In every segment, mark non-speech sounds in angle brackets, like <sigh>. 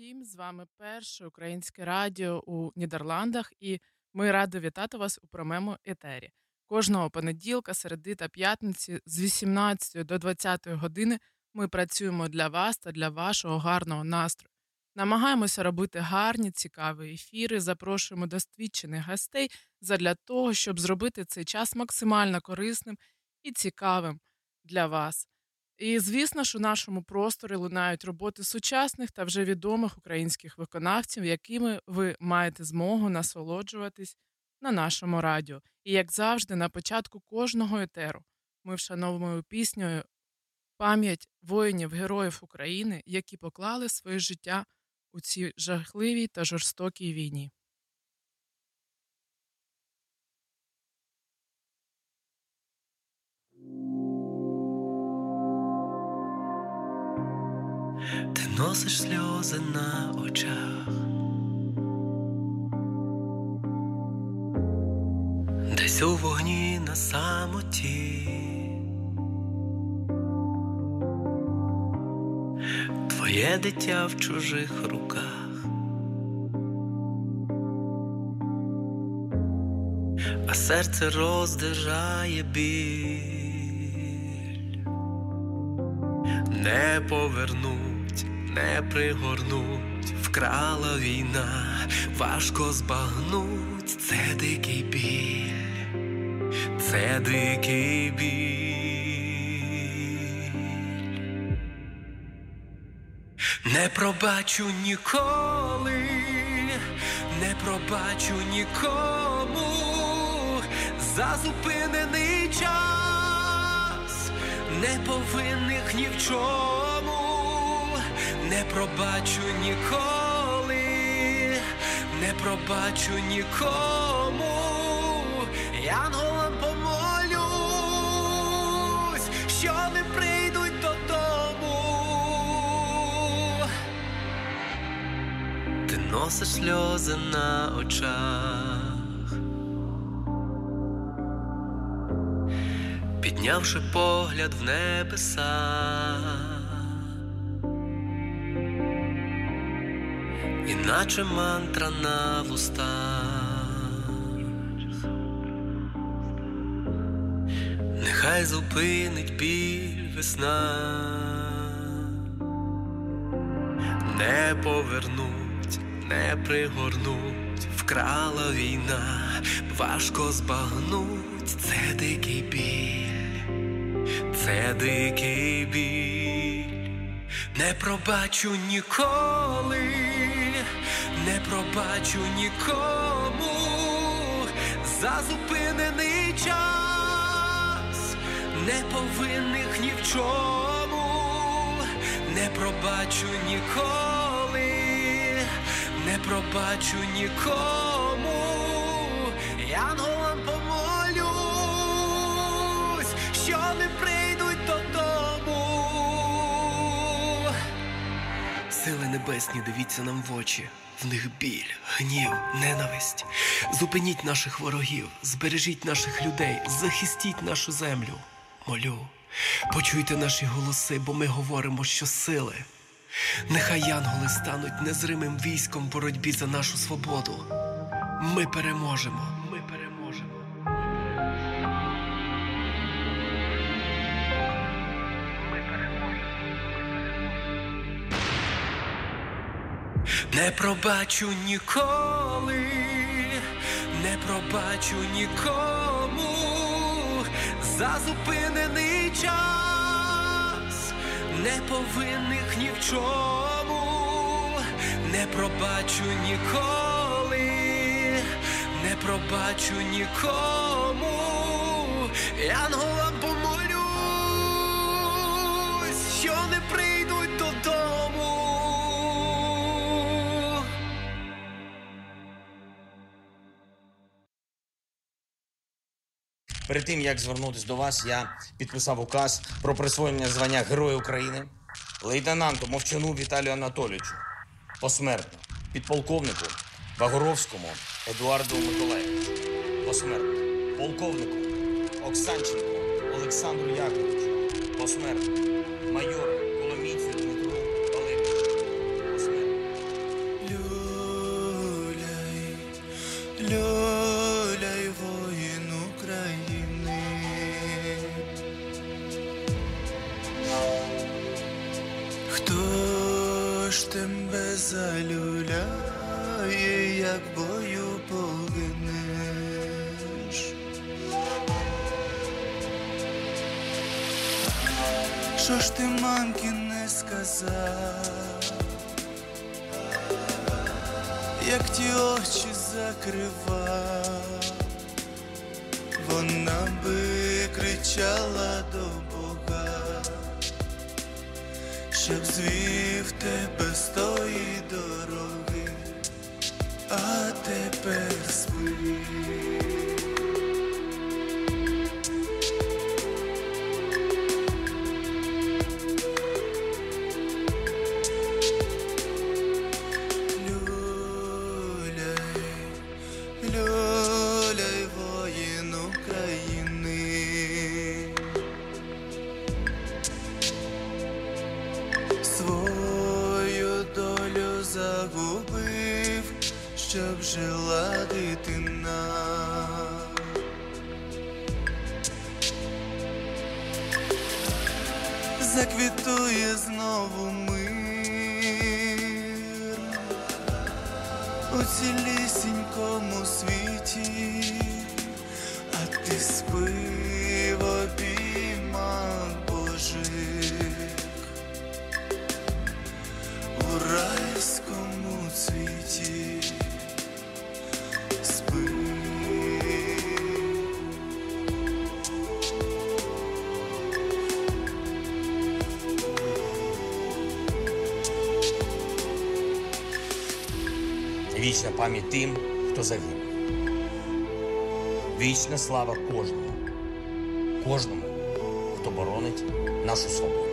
Усім. З вами перше українське радіо у Нідерландах, і ми раді вітати вас у прямому етері. Кожного понеділка, середи та п'ятниці з 18 до 20 години ми працюємо для вас та для вашого гарного настрою. Намагаємося робити гарні, цікаві ефіри, запрошуємо досвідчених гостей задля того, щоб зробити цей час максимально корисним і цікавим для вас. І звісно ж, у нашому просторі лунають роботи сучасних та вже відомих українських виконавців, якими ви маєте змогу насолоджуватись на нашому радіо. І як завжди, на початку кожного етеру ми вшановуємо піснею пам'ять воїнів, героїв України, які поклали своє життя у цій жахливій та жорстокій війні. Ти носиш сльози на очах, десь у вогні на самоті, твоє дитя в чужих руках, а серце роздержає біль. Не повернуть, не пригорнуть, вкрала війна, важко збагнуть, це дикий біль, це дикий біль. Не пробачу ніколи, не пробачу нікому. За зупинений час, неповинних ні в чому, не пробачу ніколи, не пробачу нікому, янголам помолюсь, що не прийдуть додому. Ти носиш сльози на очах, піднявши погляд в небеса, іначе мантра на вустах, нехай зупинить біль весна, не повернуть, не пригорнуть, вкрала війна, важко збагнуть, це дикий біль, це дикий біль, не пробачу ніколи, не пробачу нікому за зупинений час, неповинних ні в чому, не пробачу ніколи, не пробачу нікому, янголам помолюсь, що не прийдуть додому. Сили небесні, дивіться нам в очі. В них біль, гнів, ненависть. Зупиніть наших ворогів, збережіть наших людей, захистіть нашу землю. Молю, почуйте наші голоси, бо ми говоримо, що сили. Нехай янголи стануть незримим військом в боротьбі за нашу свободу. Ми переможемо. Не пробачу ніколи, не пробачу нікому. За зупинений час, не повинних ні в чому, не пробачу ніколи, не пробачу нікому, янголам Перед тим як звернутися до вас, я підписав указ про присвоєння звання Героя України лейтенанту Мовчану Віталію Анатолійовичу посмертно, підполковнику Вагоровському Едуарду Миколаївичу посмертно, полковнику Оксанченку Олександру Яковлевичу посмертно, майору Коломійцю Дмитру Валерійовичу посмертно. Люляй, люляй, залюляє, як бою погинеш? Що ж ти мамки не сказав? як ті очі закривав, вона би кричала до Бога, щоб звів тебе з тої дороги, а тепер спи. Пам'ять тим, хто загинув. Вічна слава кожному, кожному, хто боронить нашу свободу.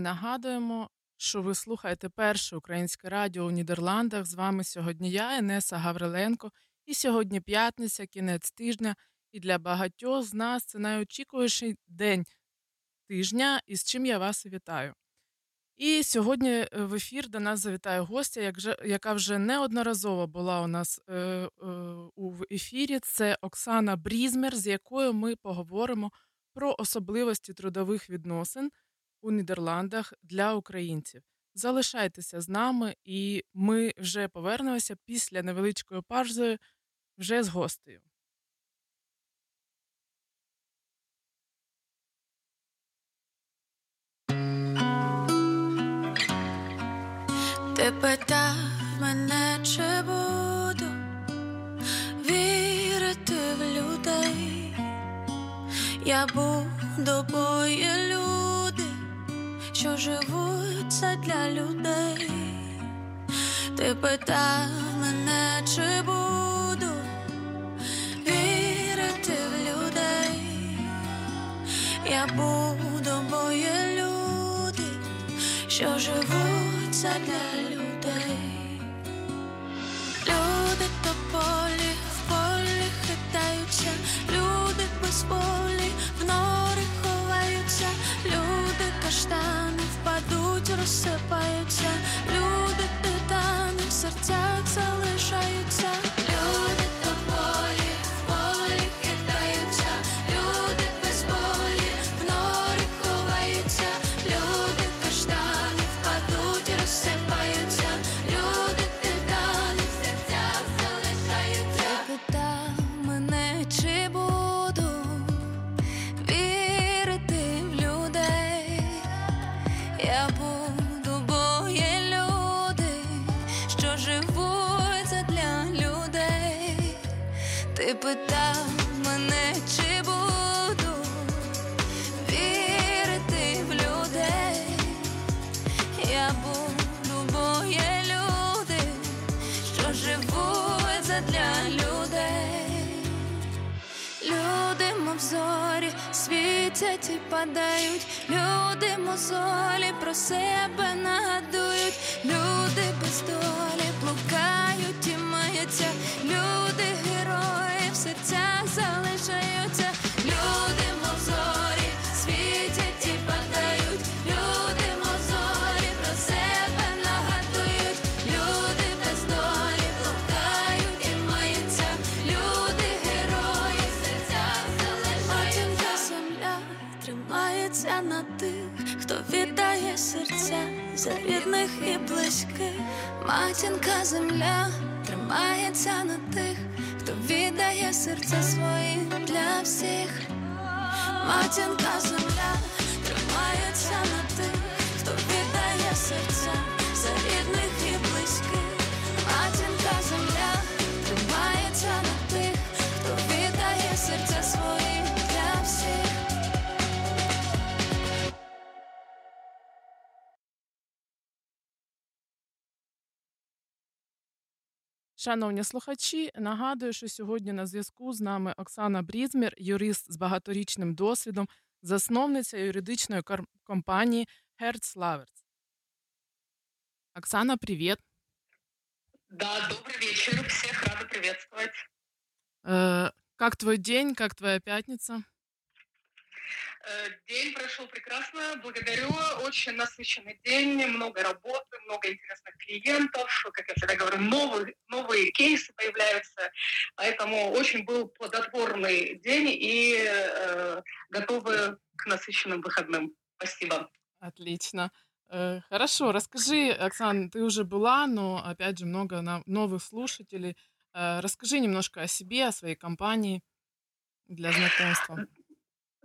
Нагадуємо, що ви слухаєте перше українське радіо у Нідерландах. З вами сьогодні я, Енеса Гавриленко. І сьогодні п'ятниця, кінець тижня. І для багатьох з нас це найочікуваніший день тижня, і з чим я вас вітаю. І сьогодні е, в ефір до нас завітає гостя, яка вже неодноразово була у нас е, е, у ефірі. Це Оксана Брізмер, з якою ми поговоримо про особливості трудових відносин у Нідерландах для українців. Залишайтеся з нами, і ми вже повернемося після невеличкої паузи вже з гостею. Ти питав мене, чи буду вірити в людей. Я буду, бо є люди, що живуть для людей. Ти питав мене, чи буду вірити в людей. Я буду, бо є люди, що живуть для людей. Люди тополі в полі хитаються, люди без полі в нори ховаються, люди каштани розсипаються, люди титани в серцях залишаються, зорі, світять і падають, люди мозолі про себе нагадують, люди без долі блукають і маються, люди герої в серцях залишаються, серця рідних і близьких. Матінка земля тримається на тих, хто віддає серце свої для всіх. Матінка земля тримається на тих, хто віддає серця за рідних і близьких. Матінка земля Шановні слухачі, нагадую, що сьогодні на зв'язку з нами Оксана Брізмір, юрист з багаторічним досвідом, засновниця юридичної компанії Hertz Lovers. Оксана, привет. Да, добрый вечер. Всех рада приветствовать. Э, как твой день, как твоя пятница? Э, день прошел прекрасно, благодарю. Очень насыщенный день, много работы, много интересных клиентов. Как я всегда говорю, новые, новые кейсы появляются. Поэтому очень был плодотворный день и э, готовы к насыщенным выходным. Спасибо. Отлично. Э, хорошо, расскажи, Оксана, ты уже была, но опять же много новых слушателей. Э, расскажи немножко о себе, о своей компании для знакомства.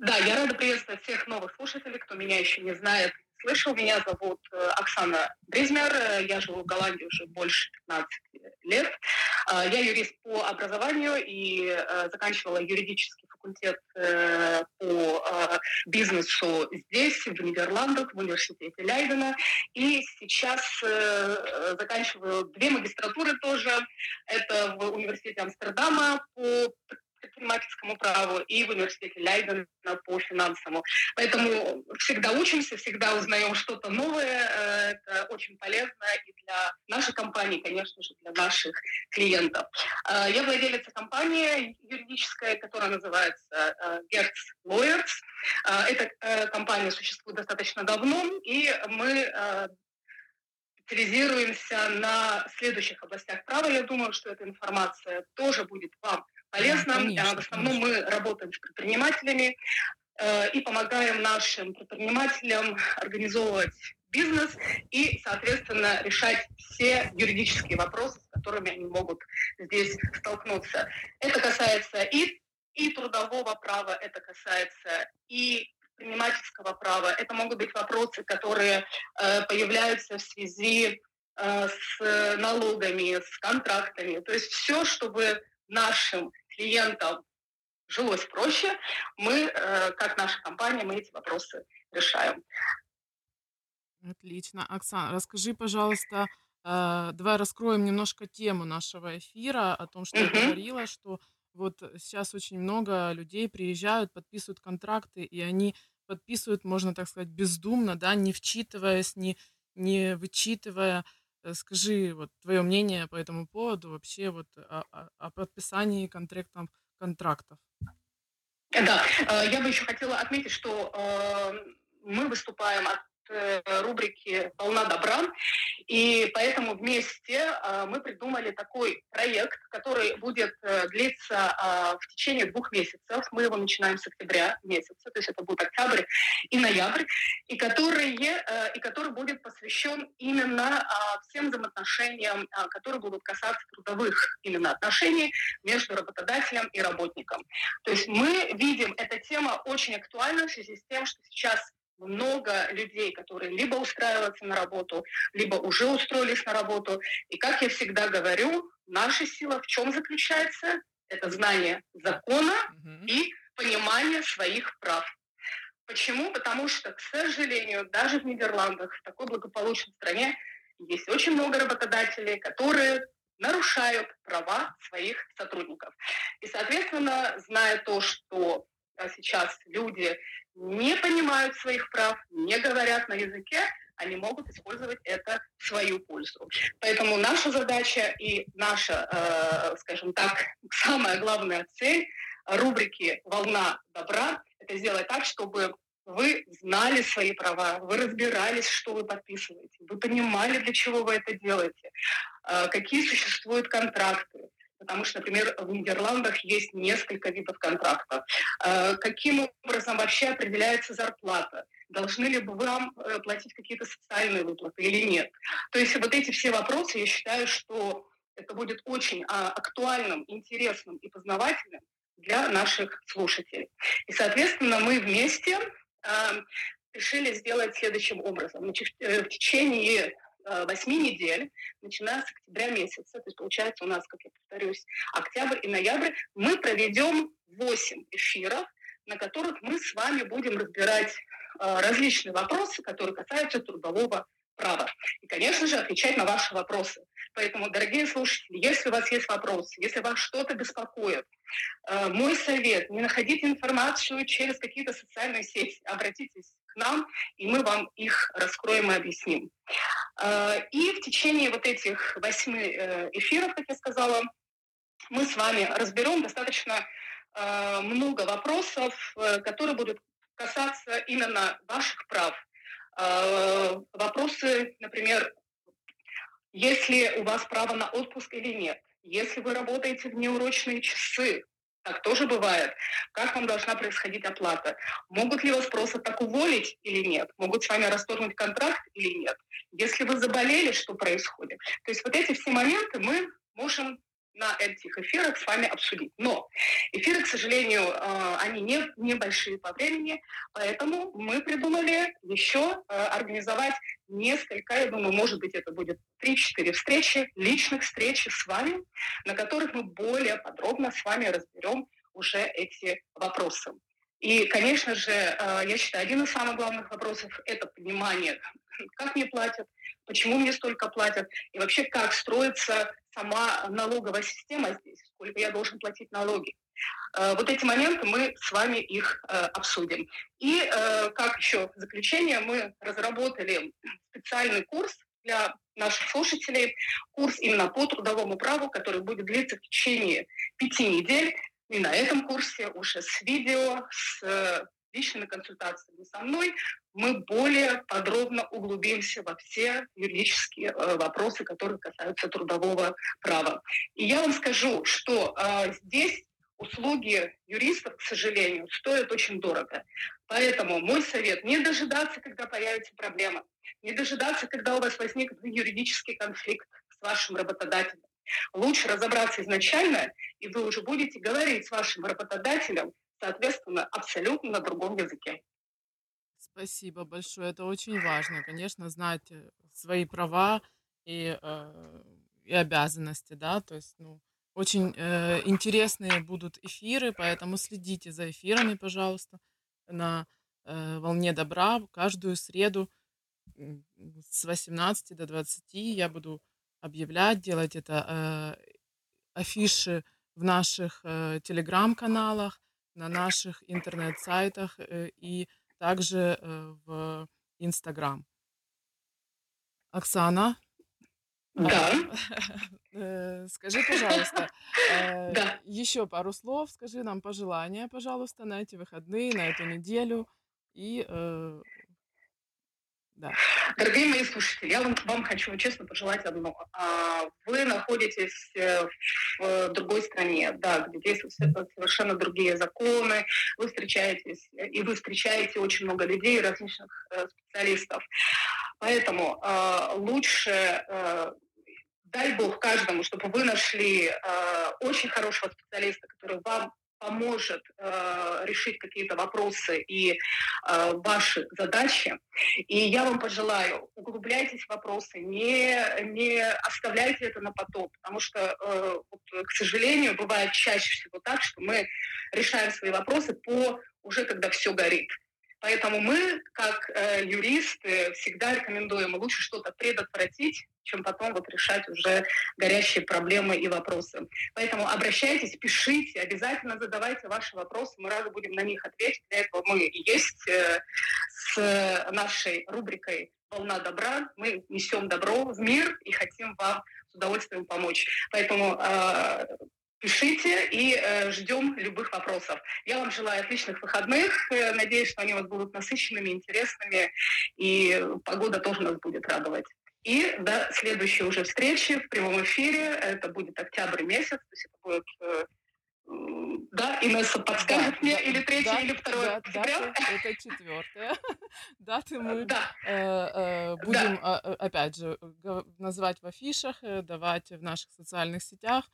Да, я рада приветствовать всех новых слушателей, кто меня еще не знает, слышал. Меня зовут э, Оксана Бризмер. Я живу в Голландии уже больше 15 лет. А, я юрист по образованию и э, заканчивала юридический факультет э, по бизнесу здесь, в Нидерландах, в университете Лейдена. И сейчас заканчиваю две магистратуры тоже. Это в университете Амстердама по предпринимательскому праву и в университете Лейдена по финансовому. Поэтому всегда учимся, всегда узнаем что-то новое. Э, это очень полезно и для нашей компании, конечно же, для наших клиентов. Э, я владелица компании юридической, которая называется э, Gertz Lawyers. Эта компания существует достаточно давно, и мы специализируемся на следующих областях права. Я думаю, что эта информация тоже будет вам полезно. Да, в основном мы работаем с предпринимателями э, и помогаем нашим предпринимателям организовывать бизнес и, соответственно, решать все юридические вопросы, с которыми они могут здесь столкнуться. Это касается и, и трудового права, это касается и предпринимательского права. Это могут быть вопросы, которые э, появляются в связи э, с налогами, с контрактами. То есть все, чтобы нашим клиентам жилось проще, мы, э, как наша компания, мы эти вопросы решаем. Отлично. Оксана, расскажи, пожалуйста, э, давай раскроем немножко тему нашего эфира, о том, что uh-huh. я говорила, что вот сейчас очень много людей приезжают, подписывают контракты, и они подписывают, можно так сказать, бездумно, да, не вчитываясь, не, не вычитывая. Э, скажи вот твое мнение по этому поводу, вообще вот о, о, о подписании контрактов, контрактов. Да, э, я бы еще хотела отметить, что э, мы выступаем рубрики «Волна добра». И поэтому вместе э, мы придумали такой проект, который будет э, длиться в течение двух месяцев. Мы его начинаем с октября месяца, то есть это будет октябрь и ноябрь, и который, и который будет посвящен именно всем взаимоотношениям, которые будут касаться трудовых именно отношений между работодателем и работником. То есть мы видим, эта тема очень актуальна в связи с тем, что сейчас много людей, которые либо устраиваются на работу, либо уже устроились на работу. И как я всегда говорю, наша сила в чем заключается? Это знание закона угу. и понимание своих прав. Почему? Потому что, к сожалению, даже в Нидерландах, в такой благополучной стране, есть очень много работодателей, которые нарушают права своих сотрудников. И, соответственно, зная то, что а сейчас люди не понимают своих прав, не говорят на языке, они могут использовать это в свою пользу. Поэтому наша задача и наша, э, скажем так, самая главная цель рубрики «Волна добра» — это сделать так, чтобы вы знали свои права, вы разбирались, что вы подписываете, вы понимали, для чего вы это делаете, э, какие существуют контракты, потому что, например, в Нидерландах есть несколько видов контрактов. Э, каким образом вообще определяется зарплата? Должны ли бы вам э, платить какие-то социальные выплаты или нет? То есть вот эти все вопросы, я считаю, что это будет очень а, актуальным, интересным и познавательным для наших слушателей. И, соответственно, мы вместе э, решили сделать следующим образом. Значит, в течение Э, восьми недель, начиная с октября месяца, то есть получается у нас, как я повторюсь, октябрь и ноябрь, мы проведем 8 эфиров, на которых мы с вами будем разбирать э, различные вопросы, которые касаются трудового права. И, конечно же, отвечать на ваши вопросы. Поэтому, дорогие слушатели, если у вас есть вопросы, если вас что-то беспокоит, э, мой совет – не находите информацию через какие-то социальные сети, обратитесь нам, и мы вам их раскроем и объясним. Э, и в течение вот этих восьми э, эфиров, как я сказала, мы с вами разберем достаточно много вопросов, которые будут касаться именно ваших прав. Вопросы, например, если у вас право на отпуск или нет, если вы работаете в неурочные часы, так тоже бывает. Как вам должна происходить оплата? Могут ли вас просто так уволить или нет? Могут с вами расторгнуть контракт или нет? Если вы заболели, что происходит? То есть вот эти все моменты мы можем на этих эфирах с вами обсудить. Но эфиры, к сожалению, э, они не, небольшие по времени, поэтому мы придумали еще э, организовать несколько, я думаю, может быть, это будет 3-4 встречи, личных встреч с вами, на которых мы более подробно с вами разберем уже эти вопросы. И, конечно же, э, я считаю, один из самых главных вопросов – это понимание, <laughs> как мне платят, почему мне столько платят, и вообще как строится сама налоговая система здесь, сколько я должен платить налоги. Э, вот эти моменты мы с вами их э, обсудим. И как еще в заключение мы разработали специальный курс для наших слушателей, курс именно по трудовому праву, который будет длиться в течение пяти недель. И на этом курсе уже с видео, с личными консультациями со мной мы более подробно углубимся во все юридические э, вопросы, которые касаются трудового права. И я вам скажу, что э, здесь услуги юристов, к сожалению, стоят очень дорого. Поэтому мой совет – не дожидаться, когда появится проблема, не дожидаться, когда у вас возникнет юридический конфликт с вашим работодателем. Лучше разобраться изначально, и вы уже будете говорить с вашим работодателем, соответственно, абсолютно на другом языке. Спасибо большое. Это очень важно, конечно, знать э, свои права и, э, и обязанности, да, то есть, ну, очень э, интересные будут эфиры, поэтому следите за эфирами, пожалуйста, на э, волне добра каждую среду с 18 до 20 я буду объявлять, делать это э, афиши в наших э, телеграм-каналах, на наших интернет-сайтах э, и также э, в Инстаграм. Оксана, Да, <laughs> э, скажи, пожалуйста, да. еще пару слов, скажи нам пожелания, пожалуйста, на эти выходные, на эту неделю. И да. Дорогие мои слушатели, я вам, вам хочу честно пожелать одно. А, вы находитесь э, в другой стране, да, где действуют совершенно другие законы, вы встречаетесь, и вы встречаете очень много людей, различных э, специалистов. Поэтому лучше э, дай Бог каждому, чтобы вы нашли очень хорошего специалиста, который вам поможет э, решить какие-то вопросы и э, ваши задачи. И я вам пожелаю, углубляйтесь в вопросы, не, не оставляйте это на потом, потому что, э, вот, к сожалению, бывает чаще всего так, что мы решаем свои вопросы по уже когда все горит. Поэтому мы, как э, юристы, всегда рекомендуем лучше что-то предотвратить, чем потом вот решать уже горящие проблемы и вопросы. Поэтому обращайтесь, пишите, обязательно задавайте ваши вопросы, мы рады будем на них ответить. Для этого мы и есть э, с нашей рубрикой «Волна добра». Мы несем добро в мир и хотим вам с удовольствием помочь. Поэтому э, пишите и э, ждем любых вопросов. Я вам желаю отличных выходных. Э, надеюсь, что они у вас будут насыщенными, интересными, и погода тоже нас будет радовать. И до следующей уже встречи в прямом эфире. Это будет октябрь месяц, то есть это будет э, да, Инесса подскажет да, мне, да, или третье, да, или второе да, октября? Даты, это четвертое. <laughs> Даты мы да. э, э, будем, да. э, опять же, называть в афишах, э, давать в наших социальных сетях.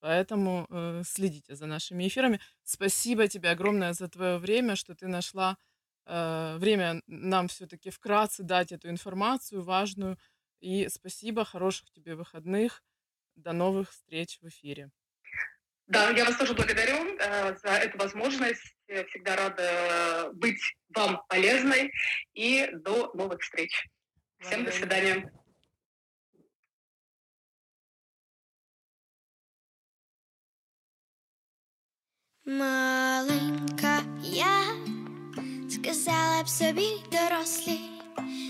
Поэтому э, следите за нашими эфирами. Спасибо тебе огромное за твое время, что ты нашла э, время нам все-таки вкратце дать эту информацию важную. И спасибо, хороших тебе выходных. До новых встреч в эфире. Да, я вас тоже благодарю э, за эту возможность. Всегда рада быть вам полезной. И до новых встреч. Всем до свидания. Маленька я сказала б собі дорослі,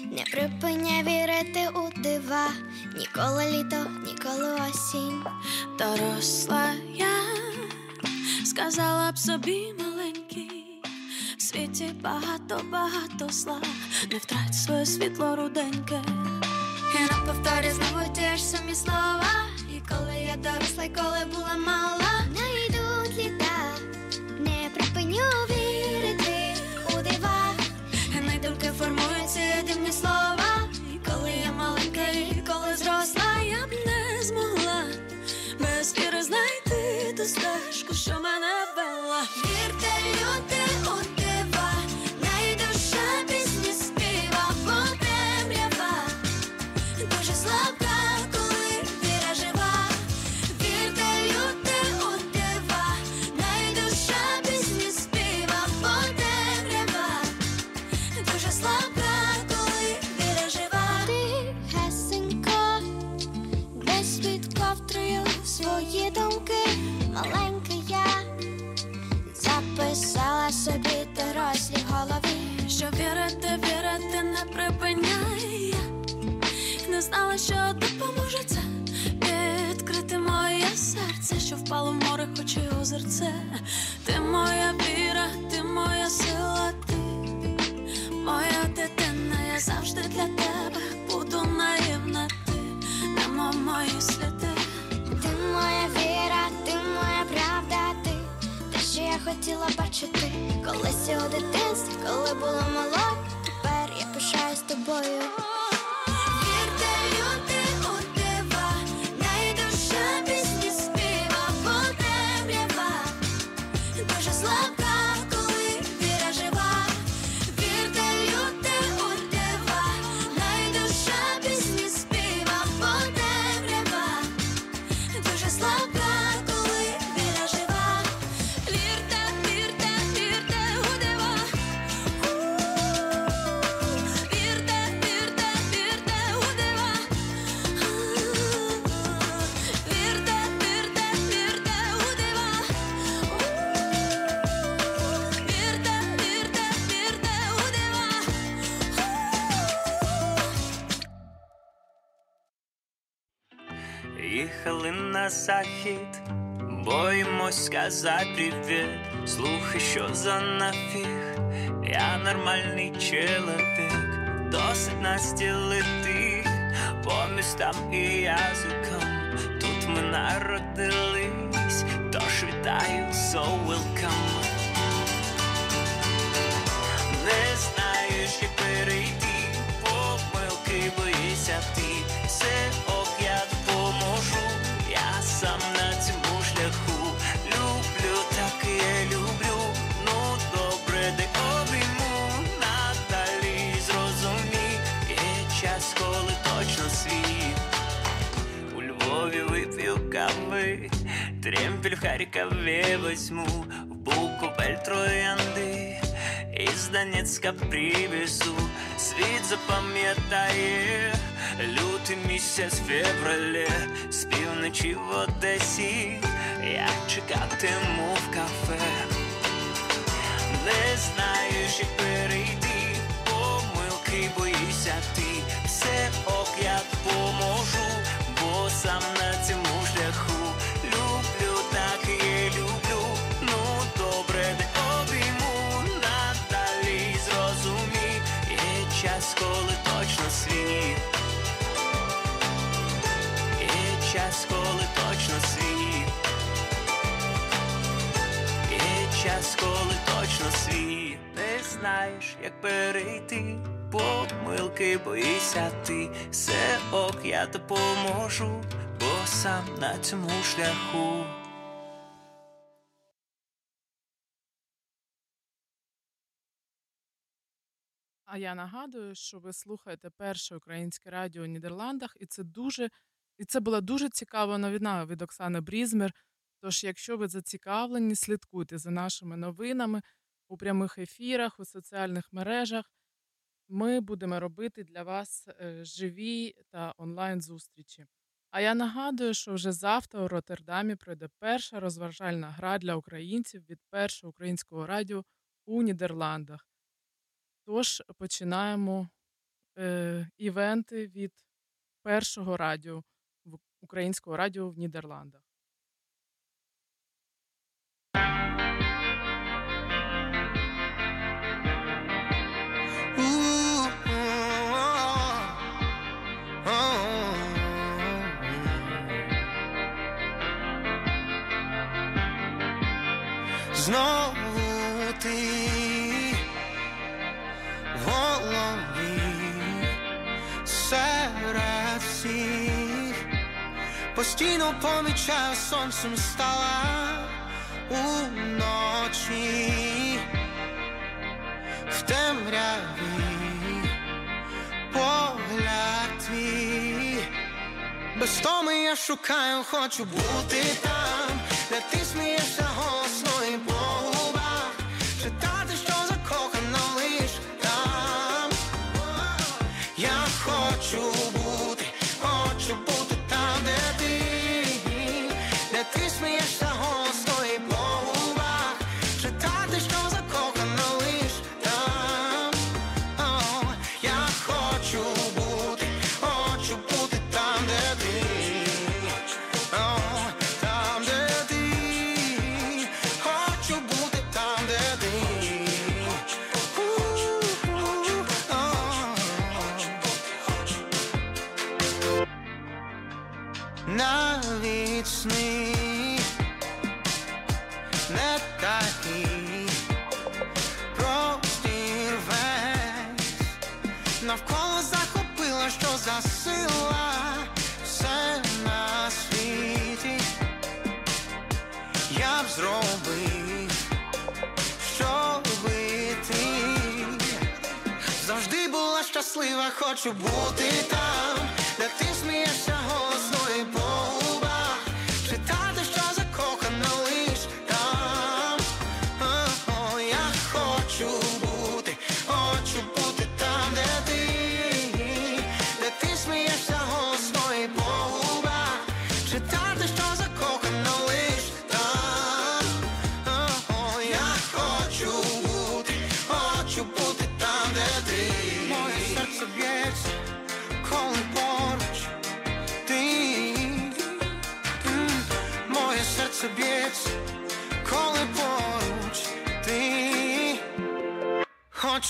не припиняй вірити у дива, ніколи літо, ніколи осінь. Доросла я сказала б собі маленький, в світі багато, багато зла, не втрать своє світло руденьке. І на знову ті ж самі слова. І коли я доросла, і коли була мала, колись у дитинстві, коли була мала, тепер я пишаюсь тобою. Сказати привіт. Слухай, що за нафіг, я нормальний чоловік, досить нас ділити по містам і язикам. Тут ми народились, тож вітаю, so welcome. Не знаєш, як перейти, помилки боїшся ти. Все тремпель в Харкові возьму, в Буковель троянди, із Донецька привезу, світ запам'ятає, лютий місяць в феврале, з півночі в Одесі, я чекатиму в кафе. Не знаєш, як перейти, помилки боїшся ти, все ок, я допоможу, бо сам на цьому свій. Не знаєш, як перейти. Помилки боїшся ти, все ок, я допоможу, бо сам на цьому шляху. А я нагадую, що ви слухаєте перше українське радіо у Нідерландах, і це дуже і це була дуже цікава новина від Оксани Брізмер. Тож, якщо ви зацікавлені, слідкуйте за нашими новинами у прямих ефірах, у соціальних мережах. Ми будемо робити для вас е, живі та онлайн зустрічі. А я нагадую, що вже завтра у Роттердамі пройде перша розважальна гра для українців від першого українського радіо у Нідерландах. Тож починаємо е, івенти від першого радіо українського радіо в Нідерландах. Постійно помічаю сонцем стала уночі в темряві погляд твій без томи я шукаю, хочу бути там, де ти смієшся. contributo. Então...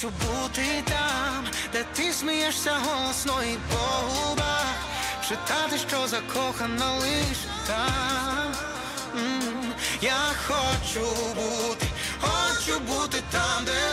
хочу бути там, де ти смієшся голосно і по губах Читати, що закохана лиш там Я хочу бути, хочу бути там, де.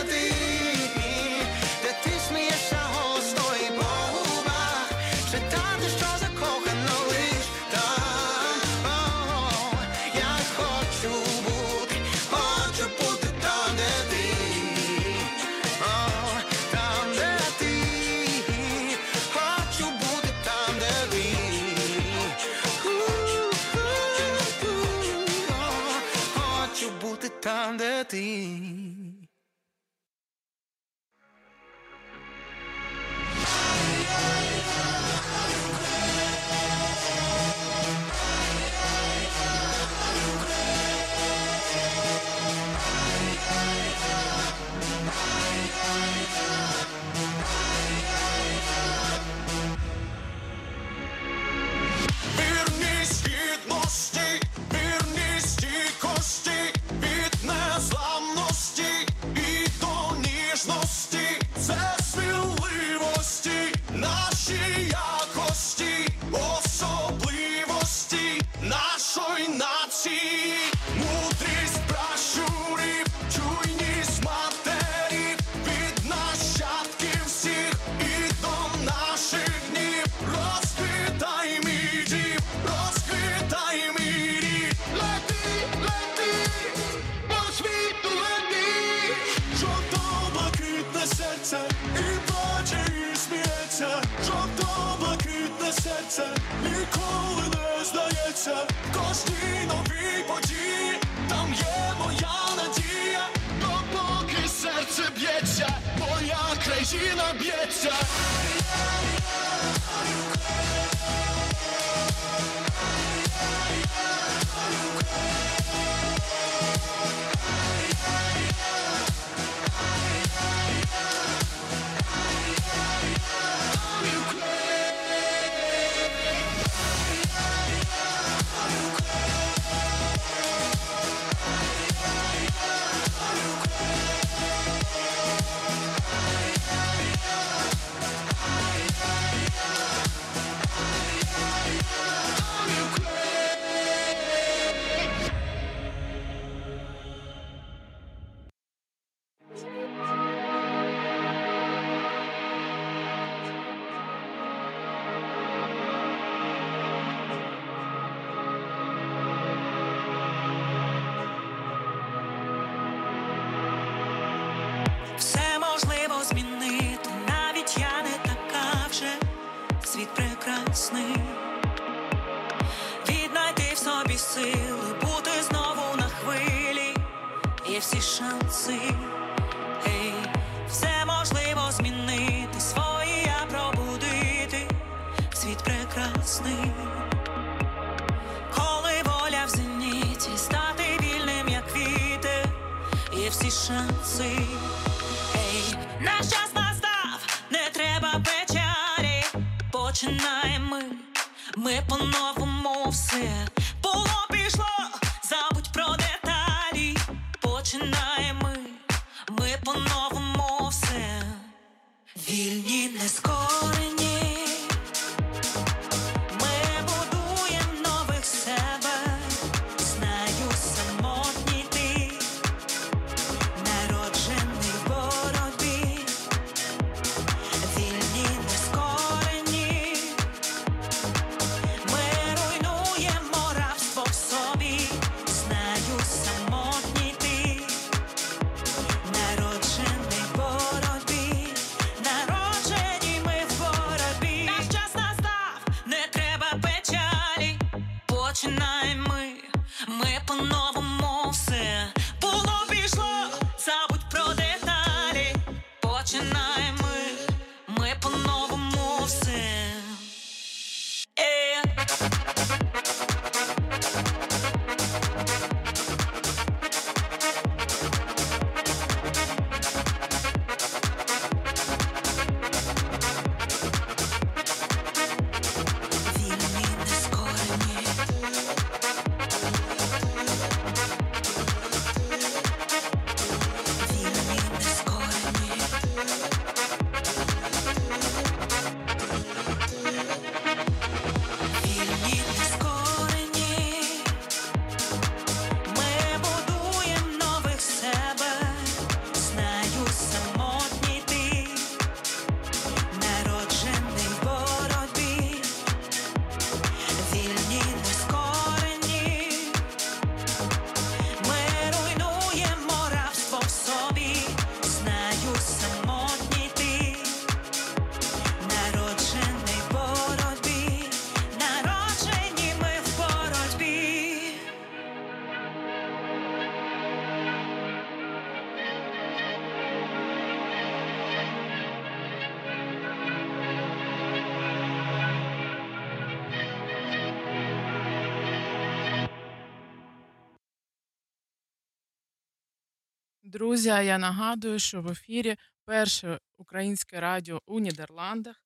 Друзі, я нагадую, що в ефірі перше українське радіо у Нідерландах.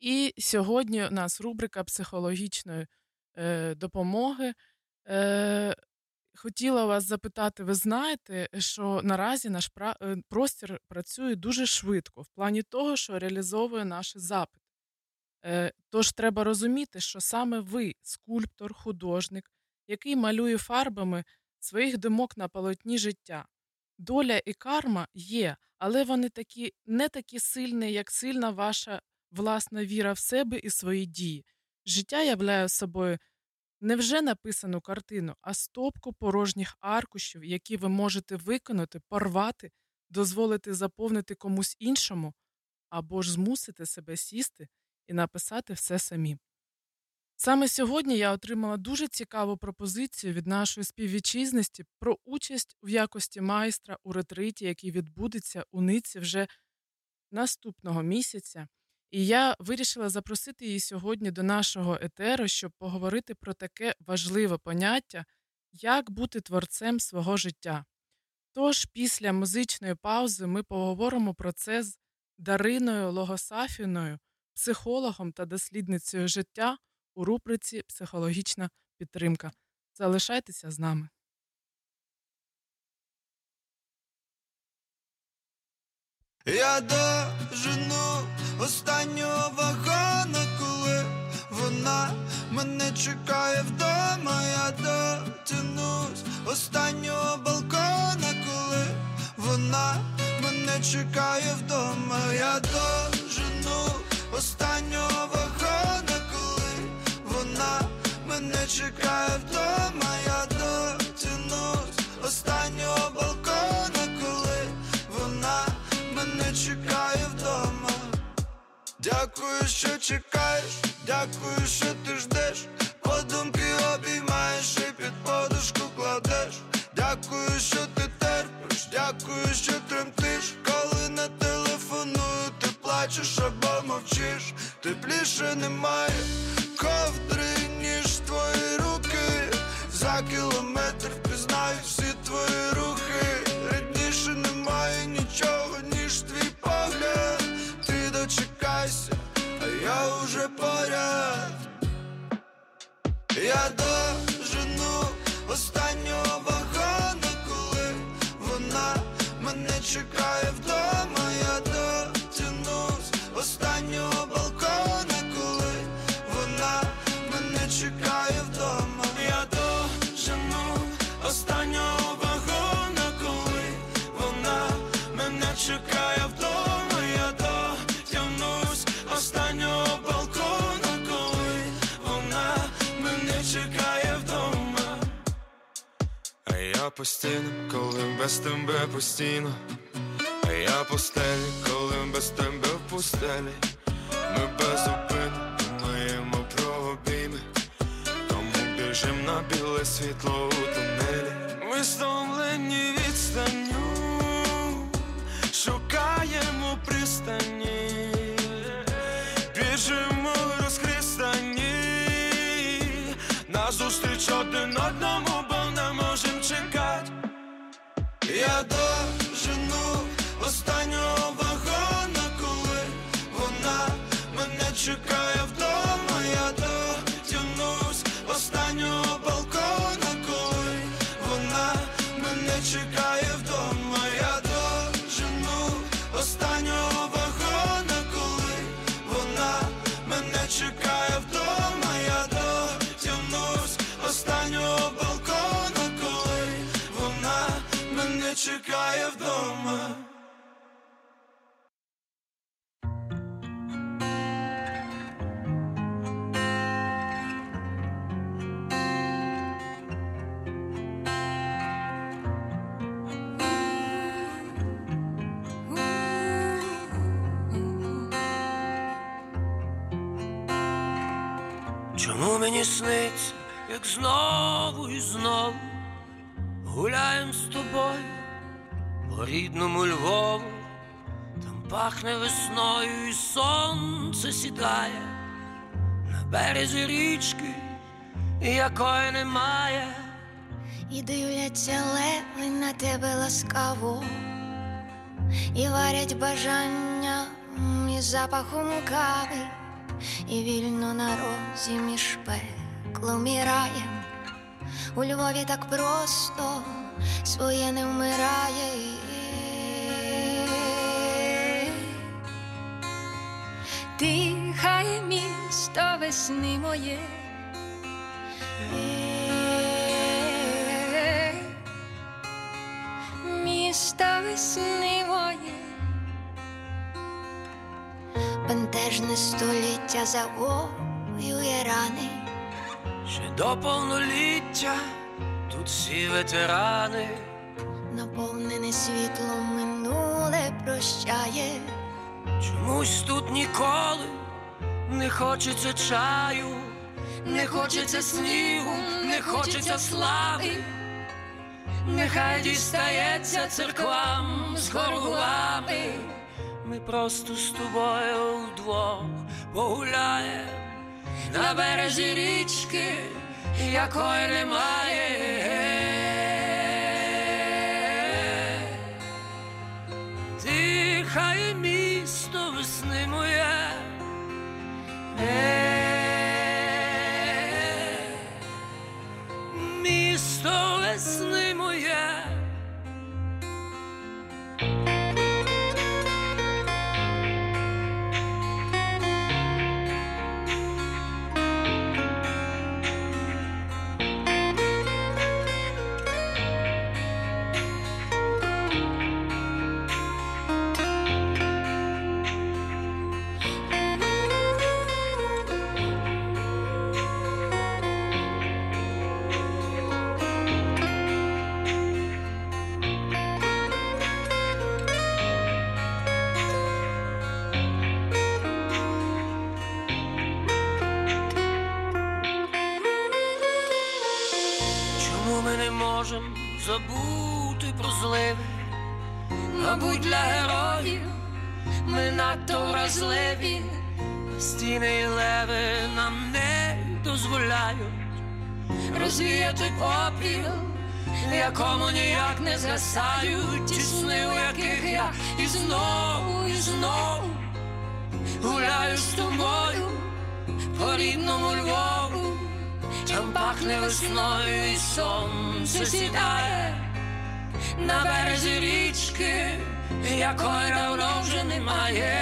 І сьогодні у нас рубрика психологічної е, допомоги. Е, хотіла вас запитати, ви знаєте, що наразі наш е, простір працює дуже швидко в плані того, що реалізовує наші запити. Е, тож треба розуміти, що саме ви, скульптор, художник, який малює фарбами своїх думок на полотні життя. Доля і карма є, але вони такі не такі сильні, як сильна ваша власна віра в себе і свої дії. Життя являє собою не вже написану картину, а стопку порожніх аркушів, які ви можете виконати, порвати, дозволити заповнити комусь іншому, або ж змусити себе сісти і написати все самі. Саме сьогодні я отримала дуже цікаву пропозицію від нашої співвітчизності про участь в якості майстра у ретриті, який відбудеться у Ниці вже наступного місяця. І я вирішила запросити її сьогодні до нашого етеру, щоб поговорити про таке важливе поняття, як бути творцем свого життя. Тож, після музичної паузи ми поговоримо про це з Дариною Логосафіною, психологом та дослідницею життя у рубриці Психологічна підтримка. Залишайтеся з нами. Я дожену останнього вагона, коли вона мене чекає вдома, я дотянусь останнього балкона, коли вона мене чекає вдома, я дожену останнього чекає вдома, я дотянусь останнього балкона, коли вона мене чекає вдома. Дякую, що чекаєш, дякую, що ти ждеш. Подумки обіймаєш і під подушку кладеш. Дякую, що ти терпиш, дякую, що тремтиш. Коли не телефоную, ти плачеш або мовчиш. Тепліше немає ковдри, ніж твої руки. За кілометр впізнаю всі твої рухи. Рідніше немає нічого, ніж твій погляд. Ти дочекайся, а я уже поряд. Я дожену останнього вагона, коли вона мене чекає постійно, коли без тебе постійно. А я постелі, коли без тебе в пустелі. Ми без зупину думаємо про обійми. Тому біжим на біле світло у тунелі. Ми стомлені відстанню, шукаємо пристані, біжимо вдома. Чому мені сниться, як знову і знову гуляєм з тобою рідному Львову, там пахне весною і сонце сідає на березі річки, якої немає. І дивляться леви на тебе ласкаво, і варять бажання і запахом кави, і вільно на розі між пеклом і раєм. У Львові так просто своє не вмирає. Дихає місто весни моє. Місто весни моє. Бентежне століття завоює рани. Ще до повноліття тут всі ветерани. Наповнене світлом минуле прощає. Чомусь тут ніколи не хочеться чаю, не хочеться снігу, не хочеться слави. Нехай дістається церквам з горгулами. Ми просто з тобою вдвох погуляємо на березі річки, якої немає. Дихає місто весни моє. Якому ніяк не згасають ті сни, у яких я і знову, і знову гуляю з тобою по рідному Львову, там пахне весною і сонце сідає на березі річки, якої давно вже немає.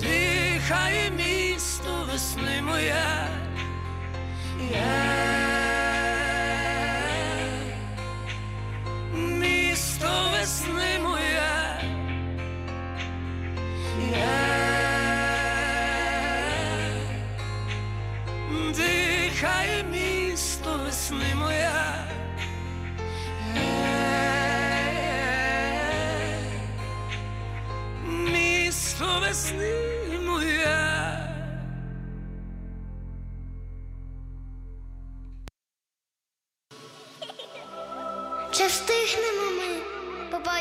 Дихає місто весни моє. Дихає місто весни моя. Місто весни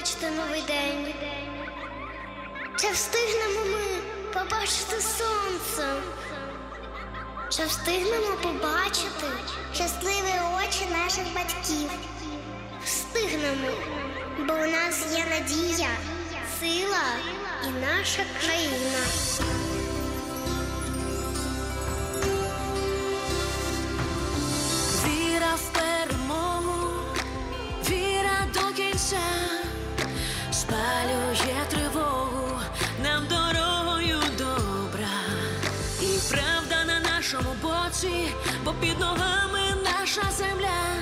побачити новий день? Чи встигнемо ми побачити сонце? Чи встигнемо побачити щасливі очі наших батьків? Встигнемо, бо у нас є надія, сила і наша країна. Правда на нашому боці, бо під ногами наша земля,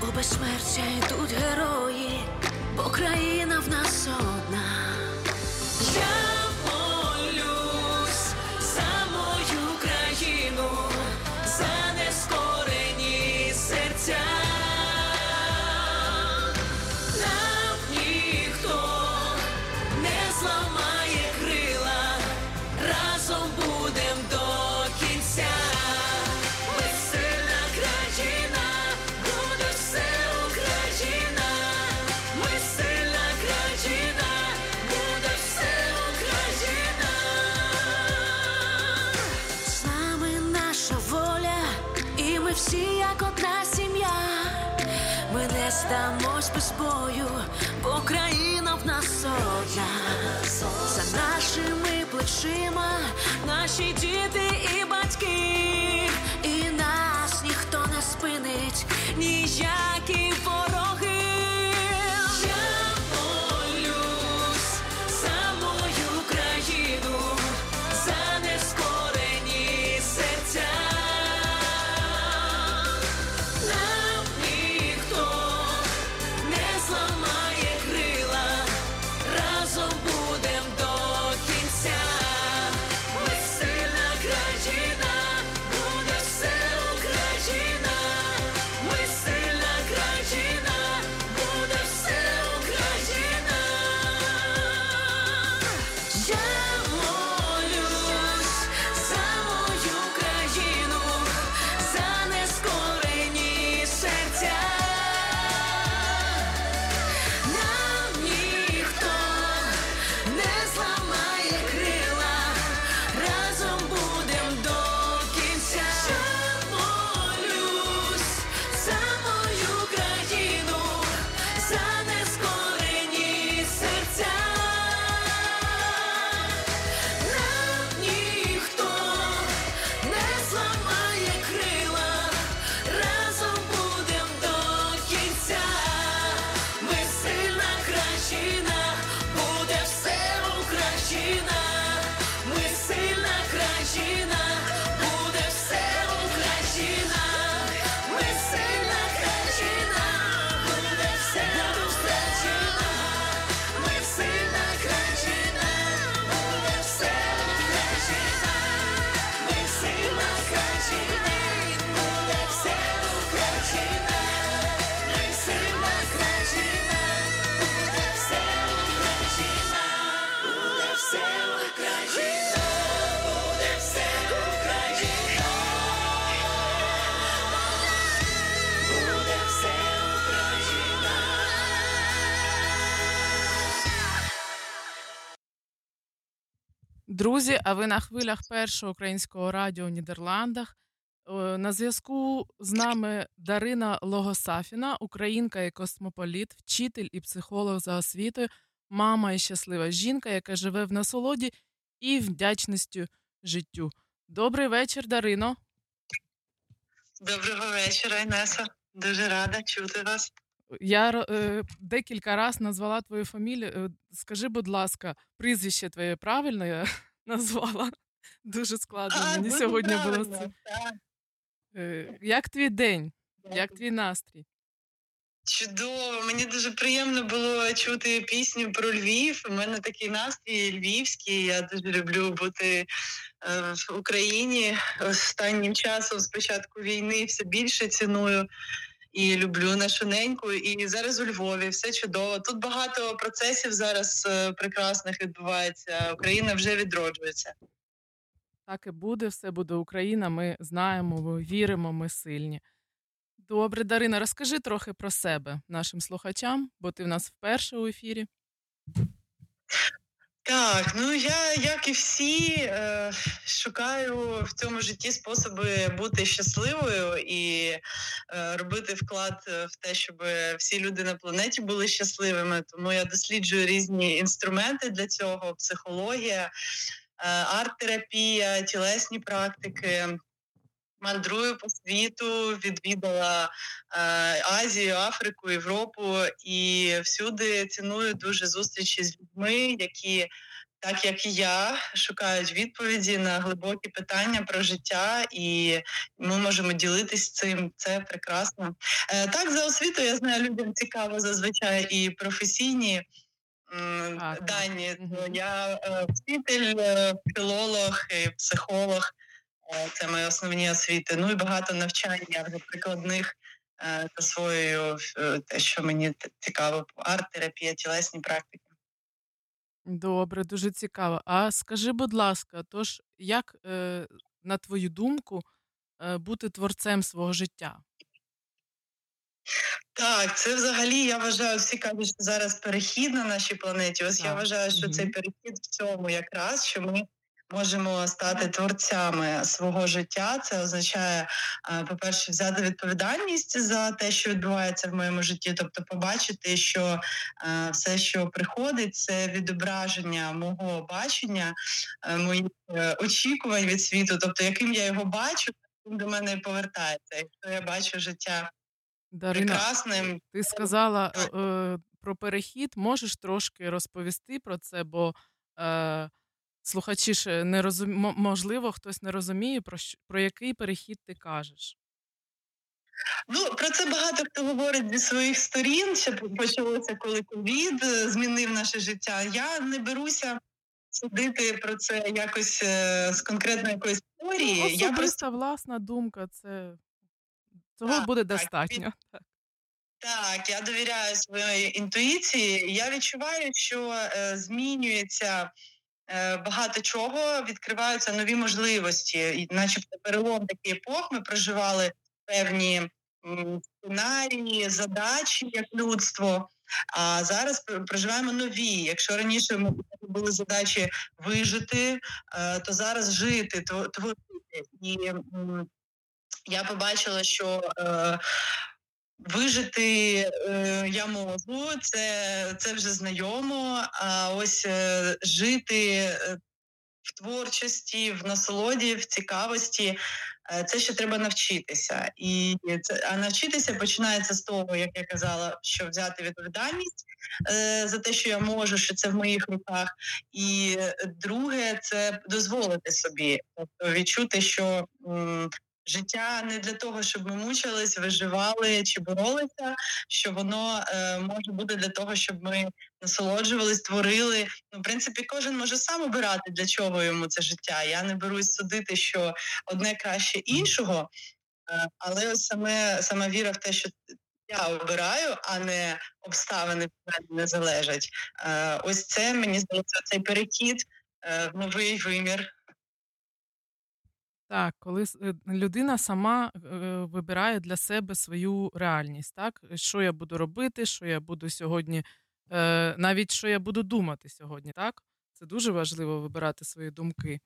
бо безсмертя йдуть герої, бо країна в нас одна. Здамось без бою, бо країна в нас одна. За нашими плечима наші діти Друзі, а ви на хвилях першого українського радіо в Нідерландах. Е, На зв'язку з нами Дарина Логосафіна, українка і космополіт, вчитель і психолог за освітою, мама і щаслива жінка, яка живе в насолоді і вдячністю життю. Добрий вечір, Дарино. Доброго вечора, Інеса. Дуже рада чути вас. Я е, декілька разів назвала твою фамілію. Е, Скажи, будь ласка, прізвище твоє правильно я назвала? Дуже складно. А, Мені дуже сьогодні було це. Е, Як твій день? Як твій настрій? Чудово, мені дуже приємно було чути пісню про Львів. У мене такий настрій львівський. Я дуже люблю бути е, в Україні останнім часом, з початку війни, все більше ціную і люблю нашу неньку. І зараз у Львові все чудово. Тут багато процесів зараз е, прекрасних відбувається. Україна вже відроджується. Так і буде, все буде Україна. Ми знаємо, ми віримо, ми сильні. Добре, Дарина, розкажи трохи про себе нашим слухачам, бо ти в нас вперше у ефірі. Так, ну я, як і всі, е, шукаю в цьому житті способи бути щасливою і е, робити вклад в те, щоб всі люди на планеті були щасливими. Тому я досліджую різні інструменти для цього: психологія, е, арт-терапія, тілесні практики. Мандрую по світу, відвідала е, Азію, Африку, Європу і всюди ціную дуже зустрічі з людьми, які, так як і я, шукають відповіді на глибокі питання про життя, і ми можемо ділитись цим. Це прекрасно. Е, так, за освіту я знаю, людям цікаво зазвичай і професійні. Дані, я е, вчитель, е, філолог, і психолог. Е, Це мої основні освіти. Ну і багато навчання вже прикладних е, засвоюю е, те, що мені цікаво: арт-терапія, тілесні практики. Добре, дуже цікаво. А скажи, будь ласка, тож як, на твою думку, бути творцем свого життя? Так, це взагалі я вважаю, всі кажуть, що зараз перехід на нашій планеті. Ось я вважаю, що цей перехід в цьому якраз, що ми можемо стати творцями свого життя. Це означає, е, по-перше, взяти відповідальність за те, що відбувається в моєму житті, тобто побачити, що е, все, що приходить, це відображення мого бачення, е, моїх очікувань від світу, тобто яким я його бачу, до мене і повертається. Якщо я бачу життя Дарина, прекрасним. ти сказала про перехід. Можеш трошки розповісти про це, бо е, слухачі ж не розум... можливо, хтось не розуміє, про, що... про який перехід ти кажеш. Ну про це багато хто говорить зі своїх сторін. Ще почалося, коли ковід е, змінив наше життя. Я не беруся судити про це якось е, з конкретної якоїсь історії. Ну, Я просто власна думка, це цього буде достатньо. <laughs> Так. Так, я довіряю своїй інтуїції. Я відчуваю, що е, змінюється е, багато чого, відкриваються нові можливості, і, начебто, перелом такий епох. Ми проживали певні сценарії, задачі як людство. А зараз проживаємо нові. Якщо раніше ми були задачі вижити, е, то зараз жити, творити. І я побачила, що е, Вижити е, я можу, це, це вже знайомо. А ось е, жити е, в творчості, в насолоді, в цікавості, це ще треба навчитися. І це, а навчитися починається з того, як я казала, що взяти відповідальність за те, що я можу, що це в моїх руках. І друге, це дозволити собі, тобто відчути, що. м, Життя не для того, щоб ми мучились, виживали чи боролися, що воно е, може бути для того, щоб ми насолоджувались, творили. Ну, в принципі, кожен може сам обирати, для чого йому це життя. Я не берусь судити, що одне краще іншого, е, але ось саме сама віра в те, що я обираю, а не обставини від мене не залежать. Е, ось це мені здається, цей перехід е, в новий вимір. Так, коли е, людина сама е, вибирає для себе свою реальність, так? Що я буду робити, що я буду сьогодні, е, навіть що я буду думати сьогодні, так? Це дуже важливо вибирати свої думки.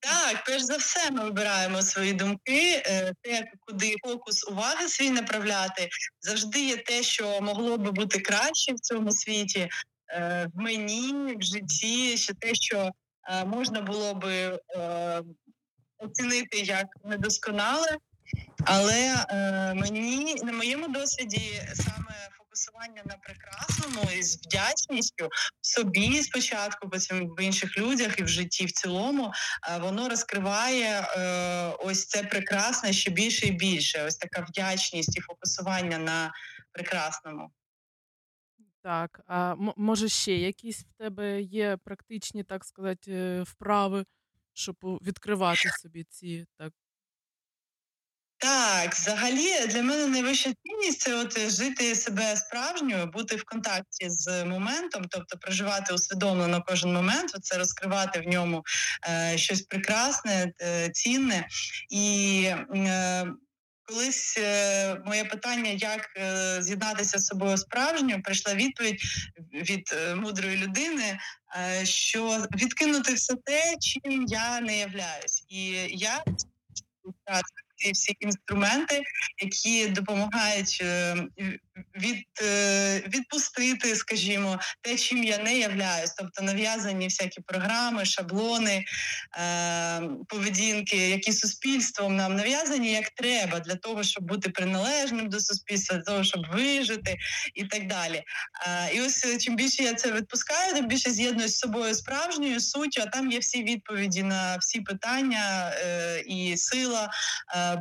Так, перш за все, ми вибираємо свої думки, е, те, куди фокус уваги свій направляти, завжди є те, що могло би бути краще в цьому світі, е, в мені, в житті, ще те, що е, можна було би оцінити як недосконале. Але е, мені на моєму досвіді саме фокусування на прекрасному і з вдячністю в собі спочатку, потім в інших людях і в житті в цілому, е, воно розкриває е, ось це прекрасне ще більше і більше. Ось така вдячність і фокусування на прекрасному. Так, а може ще якісь в тебе є практичні, так сказати, е, вправи, щоб відкривати собі ці так так, взагалі для мене найвища цінність це от жити себе справжньою, бути в контакті з моментом, тобто проживати усвідомлено кожен момент, це розкривати в ньому е, щось прекрасне, е, цінне. І е, колись е, моє питання, як е, з'єднатися з собою справжньою, прийшла відповідь від мудрої людини, що відкинути все те, чим я не являюсь. І я ці всі інструменти, які допомагають е, від, е, відпустити, скажімо, те, чим я не являюсь, тобто нав'язані всякі програми, шаблони, е, поведінки, які суспільством нам нав'язані як треба для того, щоб бути приналежним до суспільства, для того, щоб вижити і так далі. І ось чим більше я це відпускаю, тим більше з'єднуюсь з собою справжньою суттю, а там є всі відповіді на всі питання і сила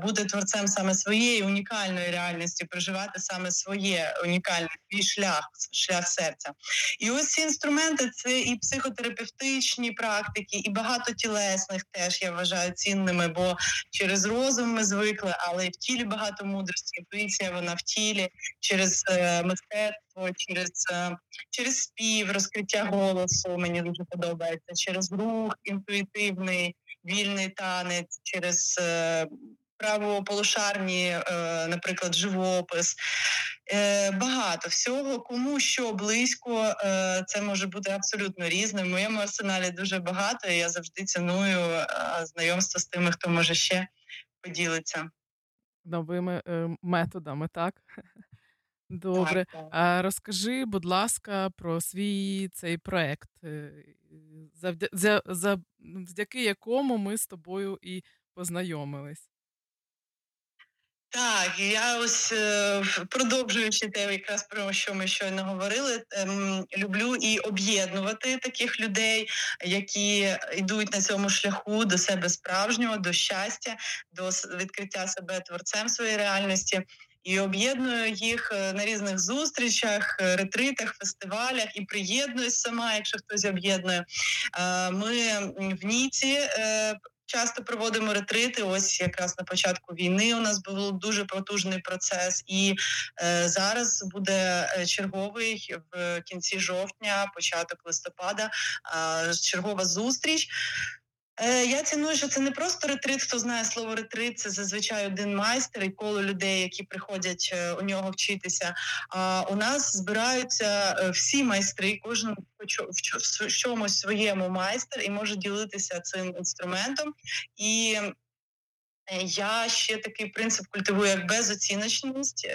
бути творцем саме своєї унікальної реальності, проживати саме своє унікальний свій шлях, шлях серця. І ось ці інструменти це і психотерапевтичні практики, і багато тілесних теж я вважаю цінними, бо через розум ми звикли, але в тілі багато мудрості, інтуїція вона в тілі, через е, мистецтво, через е, через спів, розкриття голосу. Мені дуже подобається, через рух інтуїтивний, вільний танець, через. Е, правополушарні, е, наприклад, живопис. Е, багато всього, кому що близько, е, це може бути абсолютно різним. В моєму арсеналі дуже багато, і я завжди ціную знайомство з тими, хто може ще поділитися. Новими методами, так? <laughs> Добре. Так, так. А розкажи, будь ласка, про свій цей проект, завдяки якому ми з тобою і познайомились. Так, я ось е, продовжуючи те, якраз про що ми щойно говорили, ем, люблю і об'єднувати таких людей, які йдуть на цьому шляху до себе справжнього, до щастя, до відкриття себе творцем своєї реальності. І об'єдную їх е, на різних зустрічах, е, ретритах, фестивалях і приєднуюсь сама, якщо хтось об'єднує. Ми в Ніці часто проводимо ретрити. Ось якраз на початку війни у нас був дуже потужний процес, і е, зараз буде е, черговий в кінці жовтня, початок листопада, е, чергова зустріч. Е, я ціную, що це не просто ретрит. Хто знає слово ретрит, це зазвичай один майстер і коло людей, які приходять е, у нього вчитися. А у нас збираються е, всі майстри, кожен в чомусь своєму майстер і може ділитися цим інструментом. І я ще такий принцип культивую як безоціночність,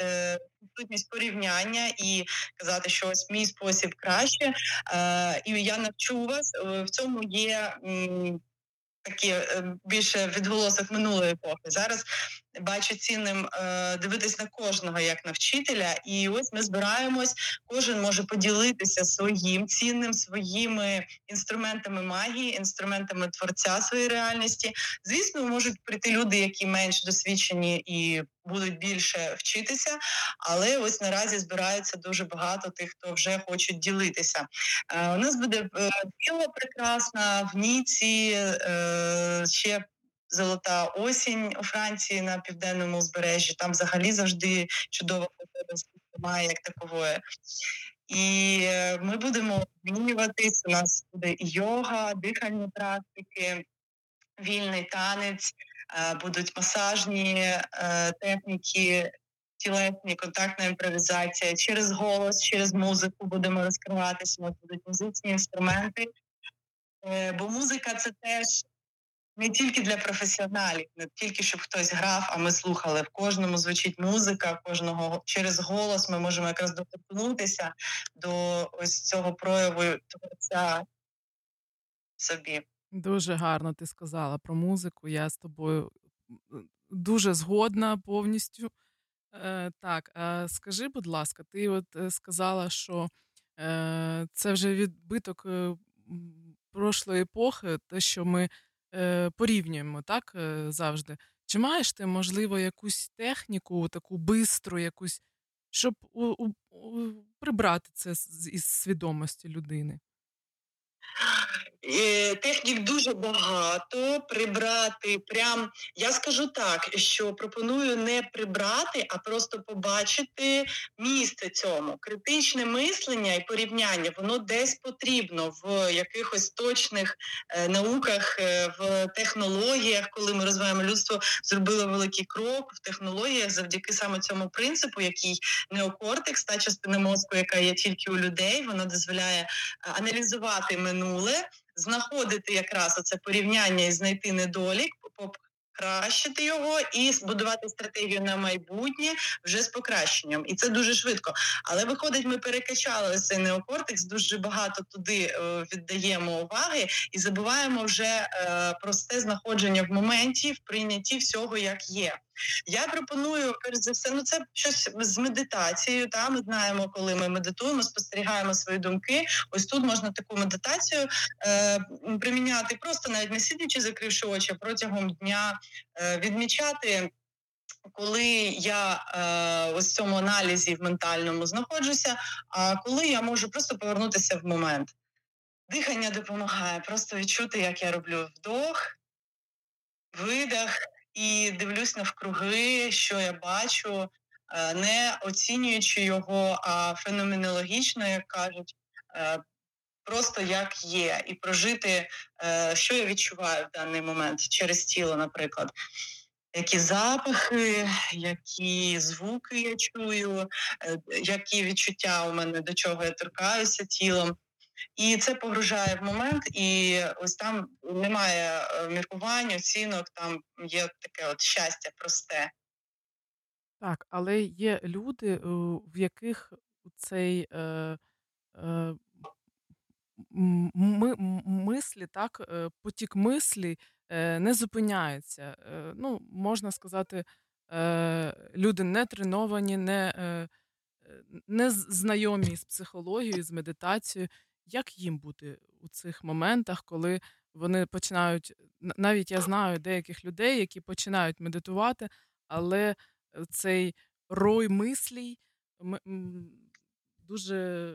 відсутність порівняння і казати, що ось мій спосіб краще. І я навчу вас в цьому є такі е, більше відголосок минулої епохи. Зараз бачу цінним е, дивитись на кожного як на вчителя, і ось ми збираємось. Кожен може поділитися своїм цінним, своїми інструментами магії, інструментами творця своєї реальності. Звісно, можуть прийти люди, які менш досвідчені і будуть більше вчитися, але ось наразі збирається дуже багато тих, хто вже хочуть ділитися. Е, у нас буде біла е, прекрасна в Ніці ще. Золота осінь у Франції на південному узбережжі. Там взагалі завжди чудова немає як такової. І ми будемо змінюватись. У нас буде йога, дихальні практики, вільний танець, будуть масажні техніки, тілесні, контактна імпровізація, через голос, через музику будемо розкриватися, будуть музичні інструменти. Е, Бо музика це теж не тільки для професіоналів, не тільки щоб хтось грав, а ми слухали. В кожному звучить музика, кожного через голос ми можемо якраз доторкнутися до ось цього прояву творця собі. Дуже гарно ти сказала про музику. Я з тобою дуже згодна повністю. Е, так, а скажи, будь ласка, ти от е, сказала, що е, це вже відбиток е, прошлої епохи, те, що ми е, порівнюємо, так е, завжди. Чи маєш ти, можливо, якусь техніку, таку бистру, якусь, щоб у, у, у, прибрати це із свідомості людини? Е, Технік дуже багато. Прибрати прям я скажу так, що пропоную не прибрати, а просто побачити місце цьому. Критичне мислення і порівняння воно десь потрібно в якихось точних е, науках, е, в технологіях, коли ми розвиваємо людство, зробило великий крок в технологіях завдяки саме цьому принципу, який неокортекс, та частина мозку, яка є тільки у людей, вона дозволяє аналізувати минуле, знаходити якраз оце порівняння і знайти недолік, покращити його і збудувати стратегію на майбутнє вже з покращенням. І це дуже швидко. Але виходить, ми перекачали цей неокортекс, дуже багато туди е, віддаємо уваги і забуваємо вже е, просте знаходження в моменті, в прийнятті всього як є. Я пропоную перш за все, ну це щось з медитацією. Та ми знаємо, коли ми медитуємо, спостерігаємо свої думки. Ось тут можна таку медитацію е, приміняти, просто навіть не сидячи, закривши очі, протягом дня е, відмічати. Коли я е, ось в цьому аналізі в ментальному знаходжуся, а коли я можу просто повернутися в момент. Дихання допомагає просто відчути, як я роблю вдох, видих і дивлюсь навкруги, що я бачу, е, не оцінюючи його, а феноменологічно, як кажуть, е, просто як є, і прожити, е, що я відчуваю в даний момент через тіло, наприклад. Які запахи, які звуки я чую, які відчуття у мене до чого я торкаюся тілом. І це погружає в момент, і ось там немає е, міркувань, оцінок, там є таке от щастя просте. Так, але є люди, е, в яких цей е, е, ми, мислі, так, е, потік мислі не зупиняється. Ну, можна сказати, е, люди не треновані, не, не знайомі з психологією, з медитацією. Як їм бути у цих моментах, коли вони починають, навіть я знаю деяких людей, які починають медитувати, але е, цей рой мислій дуже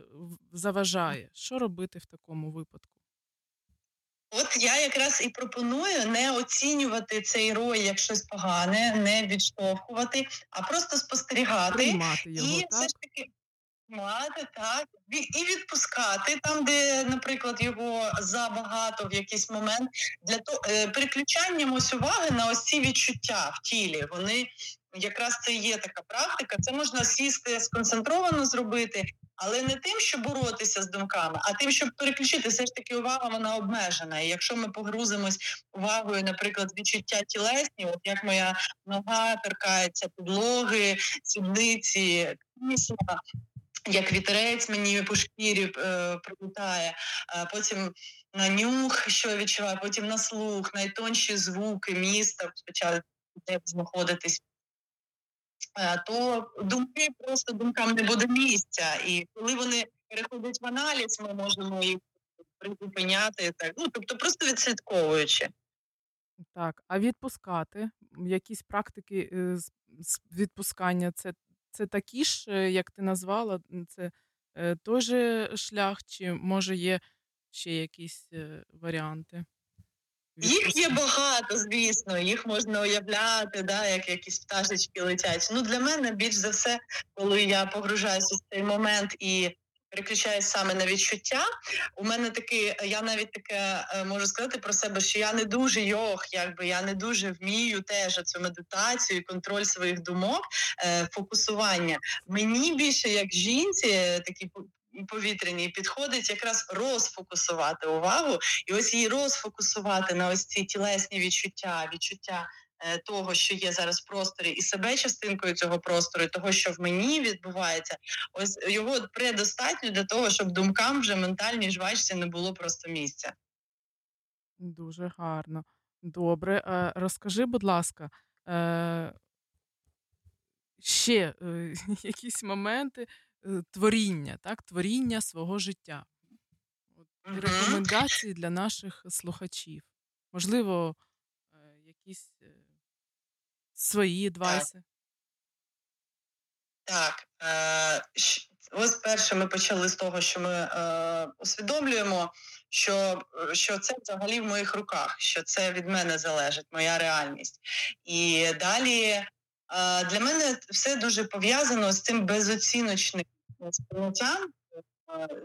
заважає. Що робити в такому випадку? От я якраз і пропоную не оцінювати цей рой як щось погане, не відштовхувати, а просто спостерігати його, і все ж таки мати так і відпускати там, де, наприклад, його забагато в якийсь момент для того переключанням ось уваги на ось ці відчуття в тілі. Вони якраз це є така практика. Це можна сісти сконцентровано зробити, але не тим, щоб боротися з думками, а тим, щоб переключити все ж таки увага, вона обмежена. І якщо ми погрузимось увагою, наприклад, відчуття тілесні, от як моя нога торкається підлоги, сідниці, як вітерець мені по шкірі е, прилітає, а потім на нюх, що відчуваю, потім на слух, найтонші звуки міста почали де знаходитись. Е, то думки просто думкам не буде місця. І коли вони переходять в аналіз, ми можемо їх призупиняти. Так. Ну, тобто просто відслідковуючи. Так, а відпускати якісь практики е, з відпускання, це, це такі ж, е, як ти назвала, це е, той же шлях, чи може є ще якісь е, варіанти? Їх є багато, звісно, їх можна уявляти, да, як якісь пташечки летять. Ну, для мене більш за все, коли я погружаюся в цей момент і переключаюсь саме на відчуття. У мене такий, я навіть таке е, можу сказати про себе, що я не дуже йох, якби я не дуже вмію теж цю медитацію, контроль своїх думок, е, фокусування. Мені більше як жінці, такі повітряні, підходить якраз розфокусувати увагу, і ось її розфокусувати на ось ці тілесні відчуття, відчуття. Е, того, що є зараз в просторі, і себе частинкою цього простору, і того, що в мені відбувається, ось його предостатньо для того, щоб думкам вже ментальній жвачці не було просто місця. Дуже гарно. Добре. Е, розкажи, будь ласка, е, ще <laughs> якісь моменти творіння, так? Творіння свого життя. Рекомендації для наших слухачів. Можливо, якісь свої адвайси. Так. Е, Ось перше ми почали з того, що ми е, усвідомлюємо, що що це взагалі в моїх руках, що це від мене залежить, моя реальність. І далі е, для мене все дуже пов'язано з цим безоціночним сприйняттям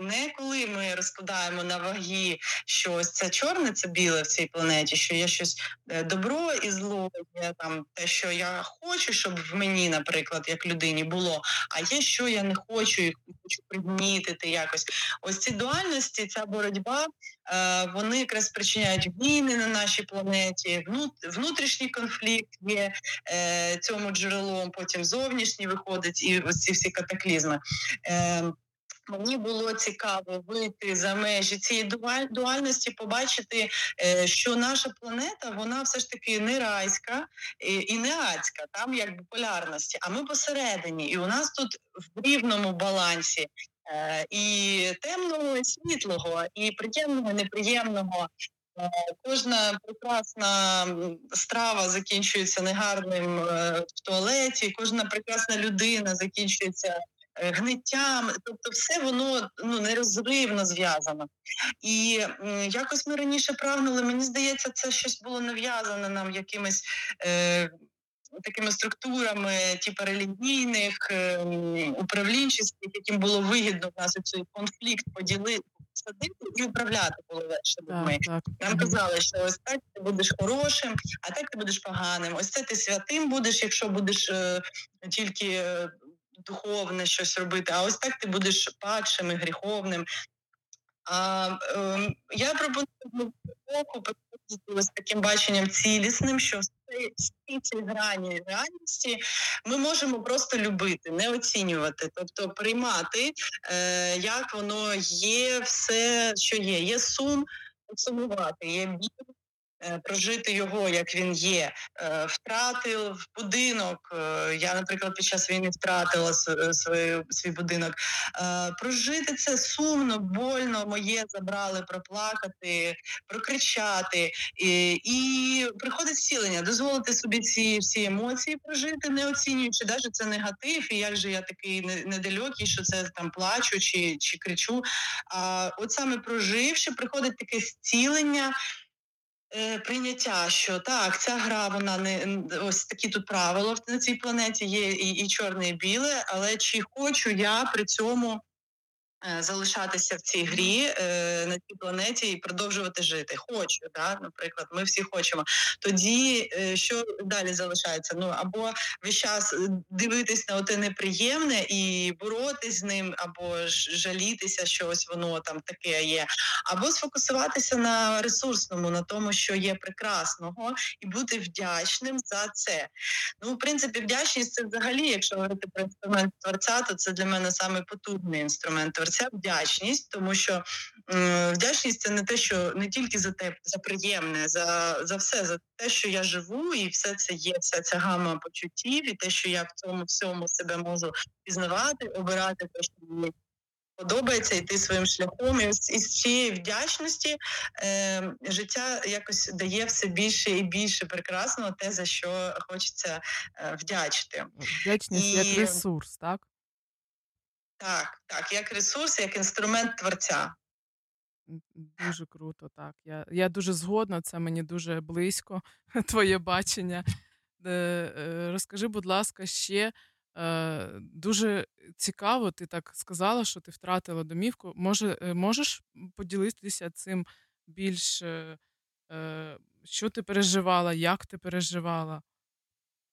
не коли ми розкладаємо на ваги, що ось це чорне, це біле в цій планеті, що є щось е, добро і зло, є там те, що я хочу, щоб в мені, наприклад, як людині було, а є що я не хочу і хочу примітити якось. Ось ці дуальності, ця боротьба, е, вони якраз спричиняють війни на нашій планеті, внутрішній конфлікт є е, цьому джерелом, потім зовнішній виходить, і ось ці всі катаклізми. Мені було цікаво вийти за межі цієї дуальності, побачити, е, що наша планета вона все ж таки не райська і не адська, там якби полярності. А ми посередині, і у нас тут в рівному балансі е, і темного, і світлого, і приємного, і неприємного. Е, кожна прекрасна страва закінчується негарним в туалеті, кожна прекрасна людина закінчується гниттям, тобто, все воно ну нерозривно зв'язано. І якось ми раніше прагнули. Мені здається, це щось було нав'язане нам якимись. Е, Такими структурами, типу релігійних, е, управлінчих, яким було вигідно в нас цей конфлікт поділити, садити і управляти було легше людьми. Нам казали, що ось так ти будеш хорошим, а так ти будеш поганим. Ось це ти святим будеш, якщо будеш е, тільки е, духовне щось робити, а ось так ти будеш падшим і гріховним. А е, я пропоную боку з таким баченням цілісним, що всі ці грані реальності ми можемо просто любити, не оцінювати, тобто приймати, е, як воно є, все, що є. Є сум, сумувати, є біль, прожити його, як він є, е, втратив будинок. Е, я, наприклад, під час війни втратила свій, свій будинок. Прожити це сумно, больно, моє забрали, проплакати, прокричати і і приходить зцілення, дозволити собі ці всі емоції прожити, не оцінюючи навіть це негатив, і як же я такий недалекий, що це там плачу чи чи кричу. А от саме проживши, приходить таке зцілення. Е, прийняття, що так, ця гра, вона не ось такі тут правила на цій планеті є і, і чорне, і біле, але чи хочу я при цьому залишатися в цій грі е, на цій планеті і продовжувати жити. Хочу, да, наприклад, ми всі хочемо. Тоді е, що далі залишається? Ну або весь час дивитись на оте неприємне і боротись з ним, або жалітися, що ось воно там таке є, або сфокусуватися на ресурсному, на тому, що є прекрасного, і бути вдячним за це. Ну, в принципі, вдячність це взагалі, якщо говорити про інструмент творця, то це для мене саме потужний інструмент творця вдячність, тому що вдячність це не те, що не тільки за те, за приємне, за за все, за те, що я живу, і все це є, вся ця гама почуттів, і те, що я в цьому всьому себе можу пізнавати, обирати те, що мені подобається йти своїм шляхом. І ось із цієї вдячності е, життя якось дає все більше і більше прекрасного, те за що хочеться е, вдячити. Вдячність і... як ресурс, так? Так, так, як ресурс, як інструмент творця. Дуже круто, так. Я я дуже згодна, це мені дуже близько, <laughs> твоє бачення. Е, Розкажи, будь ласка, ще, Е, Дуже цікаво, ти так сказала, що ти втратила домівку. Може, е, можеш поділитися цим більш, е, е, що ти переживала, як ти переживала?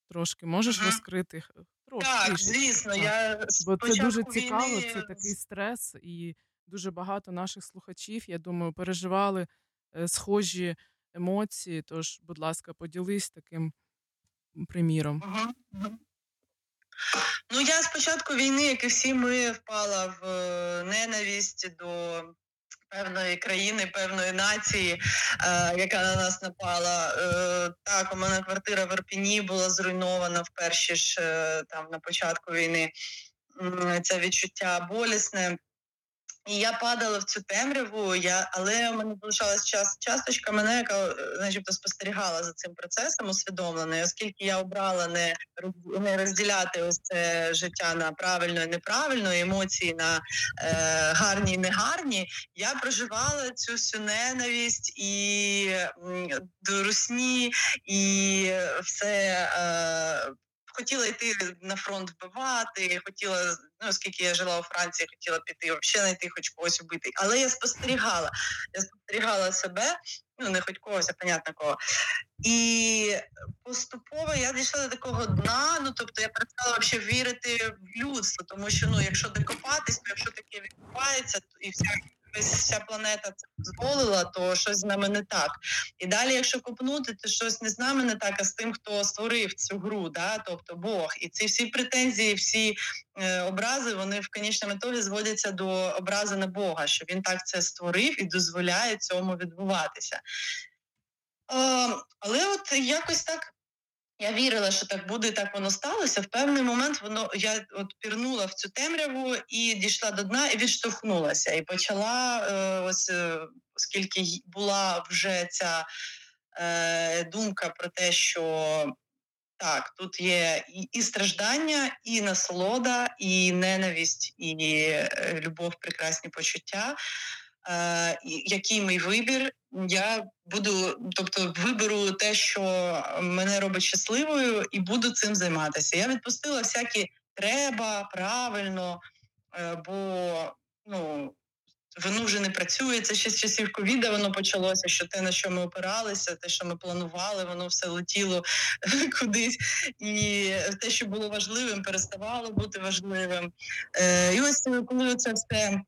Трошки можеш розкрити? Трошки. Так, звісно, я Бо це дуже цікаво, війни це такий стрес, і дуже багато наших слухачів, я думаю, переживали е, схожі емоції. Тож, будь ласка, поділись таким приміром. Ну, я з початку війни, як і всі ми, впала в е, ненависть до певної країни, певної нації, е, яка на нас напала. Е, так, у мене квартира в Ірпіні була зруйнована в перші ж е, там на початку війни. Це відчуття болісне. І я падала в цю темряву, я, але у мене залишалась час, часточка мене, яка е, начебто спостерігала за цим процесом усвідомлено. Оскільки я обрала не, не розділяти ось це життя на правильно і неправильно, емоції на е, гарні і негарні, я проживала цю всю ненависть і м, до русні, і все. Е, Хотіла йти на фронт вбивати, хотіла, ну оскільки я жила у Франції, хотіла піти взагалі знайти хоч когось вбити. Але я спостерігала. Я спостерігала себе, ну не хоч когось, а понятно кого. І поступово я дійшла до такого дна. Ну тобто я перестала взагалі вірити в людство, тому що ну, якщо докопатись, то якщо таке відбувається, то і вся весь- вся планета це дозволила, то щось з нами не так. І далі, якщо копнути, то щось не з нами не так, а з тим, хто створив цю гру, да? тобто Бог. І ці всі претензії, всі е, образи, вони в конечному ітогі зводяться до образи на Бога, що він так це створив і дозволяє цьому відбуватися. Е, але от якось так. Я вірила, що так буде, так воно сталося. В певний момент воно я от пірнула в цю темряву і дійшла до дна і відштовхнулася. І почала е, ось е, оскільки була вже ця е, думка про те, що так, тут є і, і страждання, і насолода, і ненависть, і е, любов, прекрасні почуття. Е, який мій вибір? Я буду, тобто, виберу те, що мене робить щасливою, і буду цим займатися. Я відпустила всякі треба, правильно, е, бо ну. Воно вже не працює. Це ще з часів ковіда воно почалося. Що те, на що ми опиралися, те, що ми планували, воно все летіло <laughs> кудись, і те, що було важливим, переставало бути важливим. Е, і ось коли це все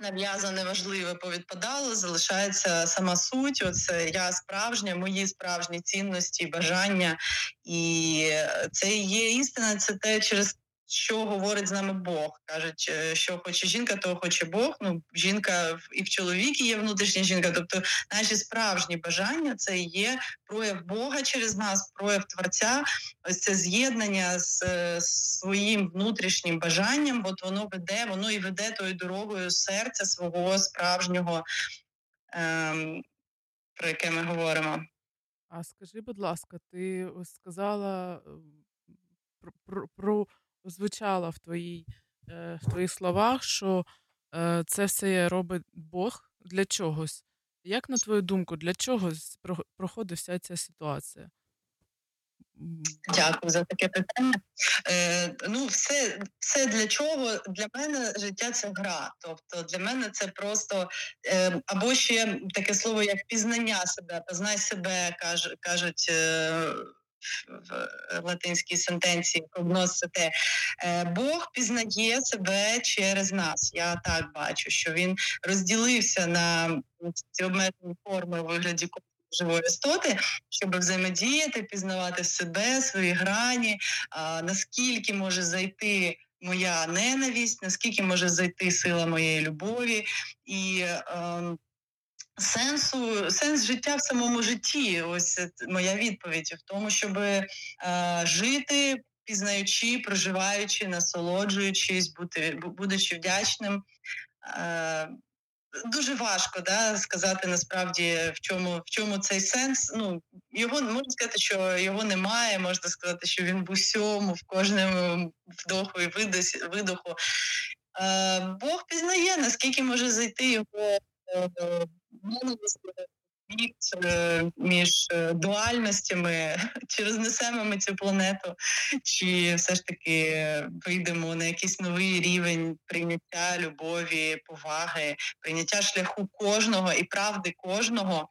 нав'язане важливе повідпадало, залишається сама суть. Оце я справжня, мої справжні цінності, бажання. І е, це є істина, це те, через що говорить з нами Бог. Кажуть, е, що хоче жінка, то хоче Бог. Ну, жінка і в чоловікі є внутрішня жінка. Тобто наші справжні бажання це є прояв Бога через нас, прояв Творця. Ось це з'єднання з е, своїм внутрішнім бажанням, от воно веде, воно і веде тою дорогою серця свого справжнього, ем, про яке ми говоримо. А скажи, будь ласка, ти сказала е, про, про, про звучало в твоїй е, в твоїх словах, що е, це все робить Бог для чогось. Як на твою думку, для чого проходить вся ця ситуація? Дякую за таке питання. Е, ну, все, все для чого? Для мене життя це гра. Тобто для мене це просто е, або ще таке слово, як пізнання себе, познай себе, каж, кажуть. Е, в латинській сентенції когносите. Е, Бог пізнає себе через нас. Я так бачу, що він розділився на ці обмежені форми у вигляді живої істоти, щоб взаємодіяти, пізнавати себе, свої грані, наскільки може зайти моя ненависть, наскільки може зайти сила моєї любові і. ем, Сенсу, сенс життя в самому житті. Ось моя відповідь в тому, щоб е, жити, пізнаючи, проживаючи, насолоджуючись, бути, будучи вдячним. Е, дуже важко да, сказати насправді, в чому, в чому цей сенс. Ну, його можна сказати, що його немає, можна сказати, що він в усьому, в кожному вдоху і видоху. Е, Бог пізнає, наскільки може зайти його е, між е, дуальностями, <laughs> чи рознесемо ми цю планету, чи все ж таки вийдемо на якийсь новий рівень прийняття любові, поваги, прийняття шляху кожного і правди кожного.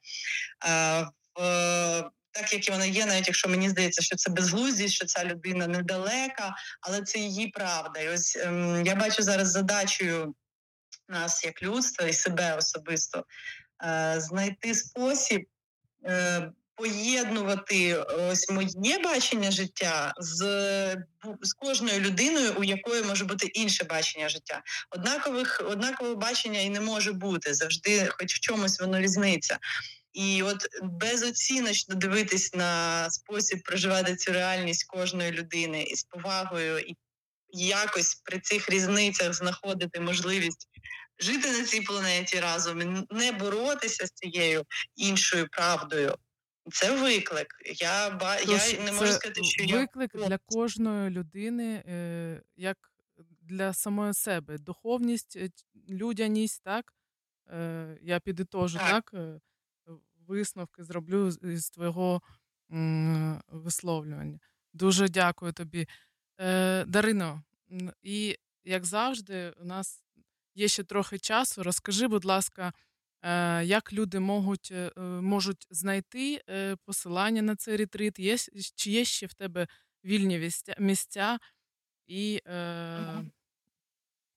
Е, в так як вона є, навіть якщо мені здається, що це безглуздість, що ця людина недалека, але це її правда. І ось ем, я бачу зараз задачею нас як людства і себе особисто знайти спосіб. Е, Поєднувати ось моє бачення життя з з кожною людиною, у якої може бути інше бачення життя. Однакових однакового бачення і не може бути завжди, хоч в чомусь воно різниця. І от безоціночно дивитись на спосіб проживати цю реальність кожної людини із повагою, і якось при цих різницях знаходити можливість жити на цій планеті разом, не боротися з цією іншою правдою. Це виклик. Я ба Тож, я не можу сказати, що виклик я... для кожної людини, е, як для самої себе. Духовність, е, людяність, так е, я підітожу, так. так висновки зроблю з твого висловлювання. Дуже дякую тобі. Дарино, і як завжди, у нас є ще трохи часу. Розкажи, будь ласка, е, як люди можуть е, можуть знайти посилання на цей ретрит? Є, Чи є ще в тебе вільні місця? І е,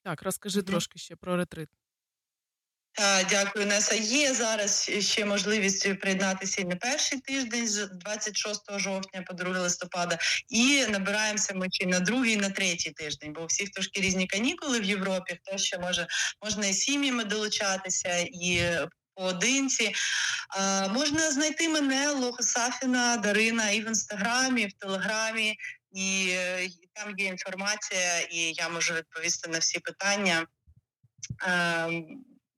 так, розкажи трошки ще про ретрит. Дякую, Неса. Є зараз ще можливість приєднатися і на перший тиждень з 26 жовтня по 2 листопада, і набираємося ми чи на другий, і на третій тиждень, бо у всіх трошки різні канікули в Європі. Хто ще може можна і сім'ями долучатися, і поодинці. А, Можна знайти мене Лохо Сафіна, Дарина і в інстаграмі, і в телеграмі, і, і там є інформація, і я можу відповісти на всі питання. А,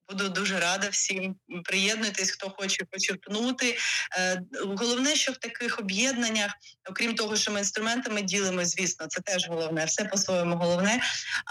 Буду дуже рада всім. Приєднуйтесь, хто хоче почерпнути. Е, головне, що в таких об'єднаннях, окрім того, що ми інструментами ділимо, звісно, це теж головне, все по-своєму головне.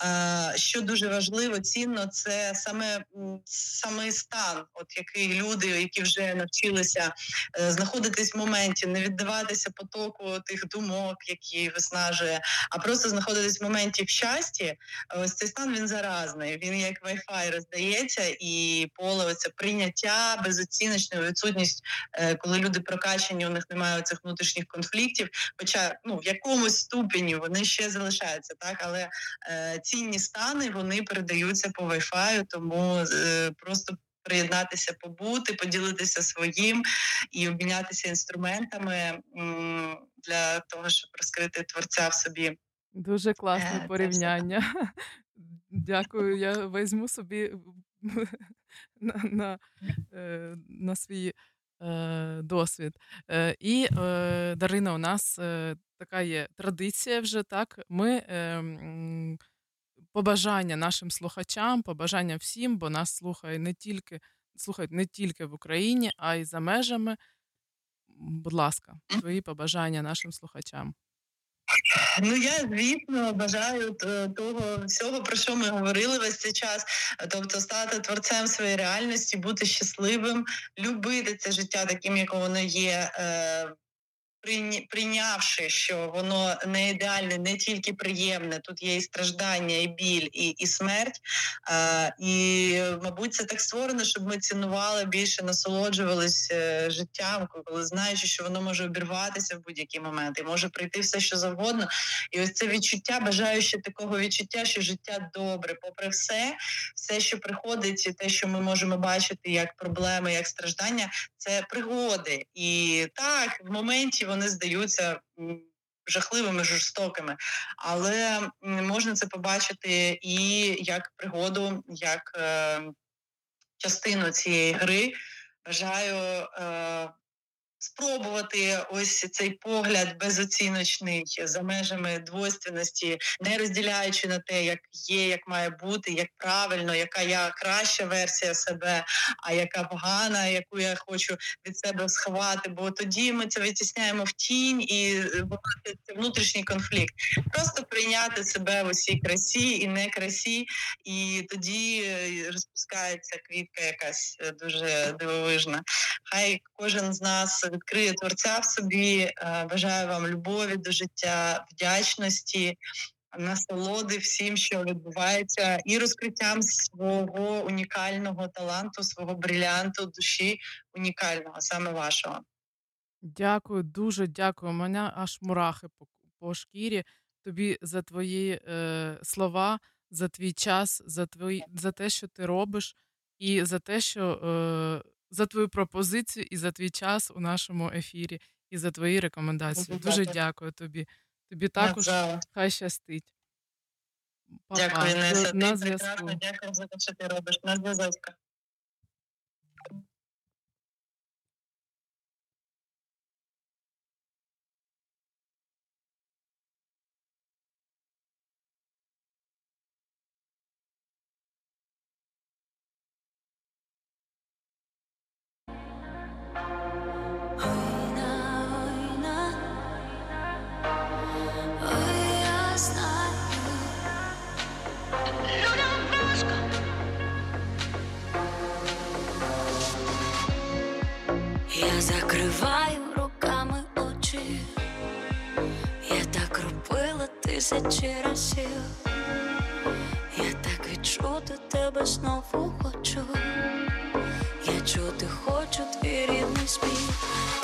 Е, що дуже важливо, цінно, це саме самий стан, от який люди, які вже навчилися е, знаходитись в моменті, не віддаватися потоку тих думок, які виснажує, а просто знаходитись в моменті в щасті. Ось цей стан він заразний. Він як Wi-Fi роздається і поле оце прийняття, безоціночна відсутність, е, коли люди прокачені, у них немає цих внутрішніх конфліктів. Хоча ну в якомусь ступені вони ще залишаються, так але е, цінні стани вони передаються по Wi-Fi, тому е, просто. Приєднатися, побути, поділитися своїм і обмінятися інструментами для того, щоб розкрити творця в собі. Дуже класне порівняння. <laughs> Дякую. Я візьму собі <laughs> на на, е, на свій е, досвід. Е, І е, Дарина, у нас е, така є традиція вже так. Ми е, побажання нашим слухачам, побажання всім, бо нас слухає не тільки слухають не тільки в Україні, а й за межами. Будь ласка, твої побажання нашим слухачам. Ну я звісно бажаю того всього, про що ми говорили весь цей час. Тобто, стати творцем своєї реальності, бути щасливим, любити це життя таким, як воно є. Е, прийнявши, що воно не ідеальне, не тільки приємне, тут є і страждання, і біль, і і смерть. А, І, мабуть, це так створено, щоб ми цінували більше, насолоджувалися е, життям, коли знаючи, що воно може обірватися в будь-який момент, і може прийти все, що завгодно. І ось це відчуття, бажаю такого відчуття, що життя добре, попри все, все, що приходить, і те, що ми можемо бачити, як проблеми, як страждання, це пригоди. І так, в моменті вони здаються жахливими, жорстокими, але можна це побачити і як пригоду, як е, частину цієї гри. Бажаю е, спробувати ось цей погляд безоціночний за межами двойственності, не розділяючи на те, як є, як має бути, як правильно, яка я краща версія себе, а яка погана, яку я хочу від себе сховати. Бо тоді ми це витісняємо в тінь і це внутрішній конфлікт. Просто прийняти себе в усій красі і не красі, і тоді е, розпускається квітка якась е, дуже дивовижна. Хай кожен з нас відкриє творця в собі. Е, Бажаю вам любові до життя, вдячності, насолоди всім, що відбувається, і розкриттям свого унікального таланту, свого брилянту душі унікального, саме вашого. Дякую, дуже дякую. Мене аж мурахи по, по шкірі. Тобі за твої е, слова, за твій час, за твої, за те, що ти робиш, і за те, що е, за твою пропозицію, і за твій час у нашому ефірі, і за твої рекомендації. Дуже дякую. тобі. Тобі також хай щастить. Па-па. Дякую, Неса. На зв'язку. Дякую за те, що ти робиш. На зв'язочку. Тисячі разів, я так відчути тебе знову хочу, я чути хочу твій рідний спів.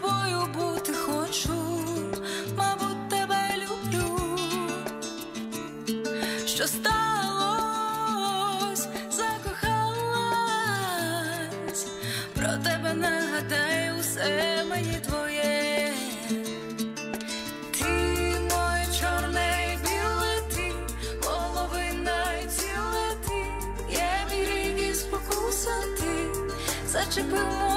тобою бути хочу, мабуть, тебе люблю, що сталось, закохалась, про тебе нагадай усе мені твоє, ти моє чорне і половина і я мій рік спокуса зачепила.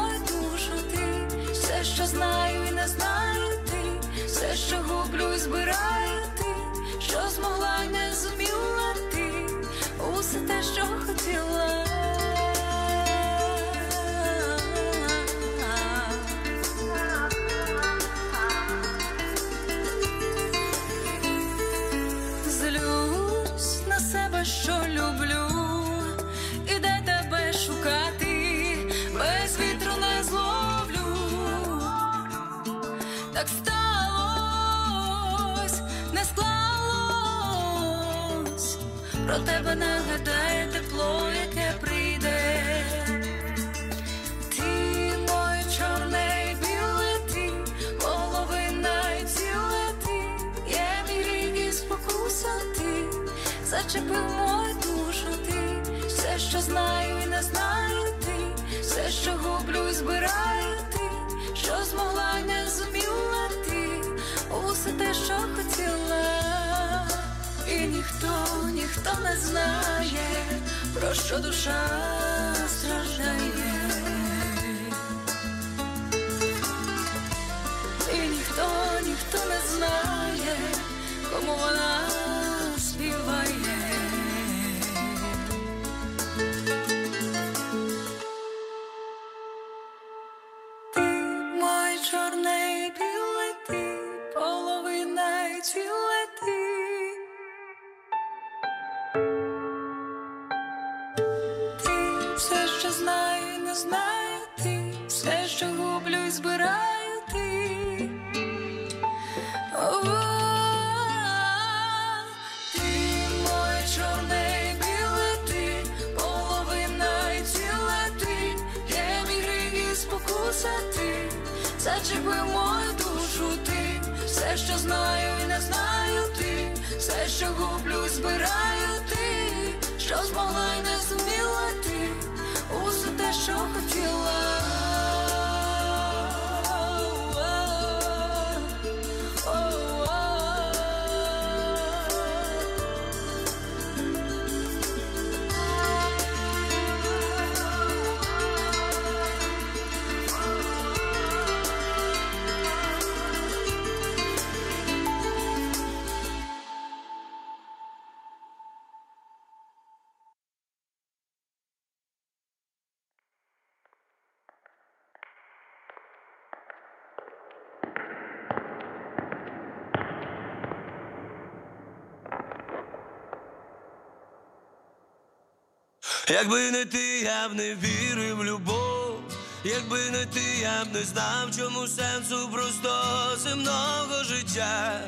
Якби не ти, я б не вірив в любов. Якби не ти, я б не знав, чому сенсу просто земного життя.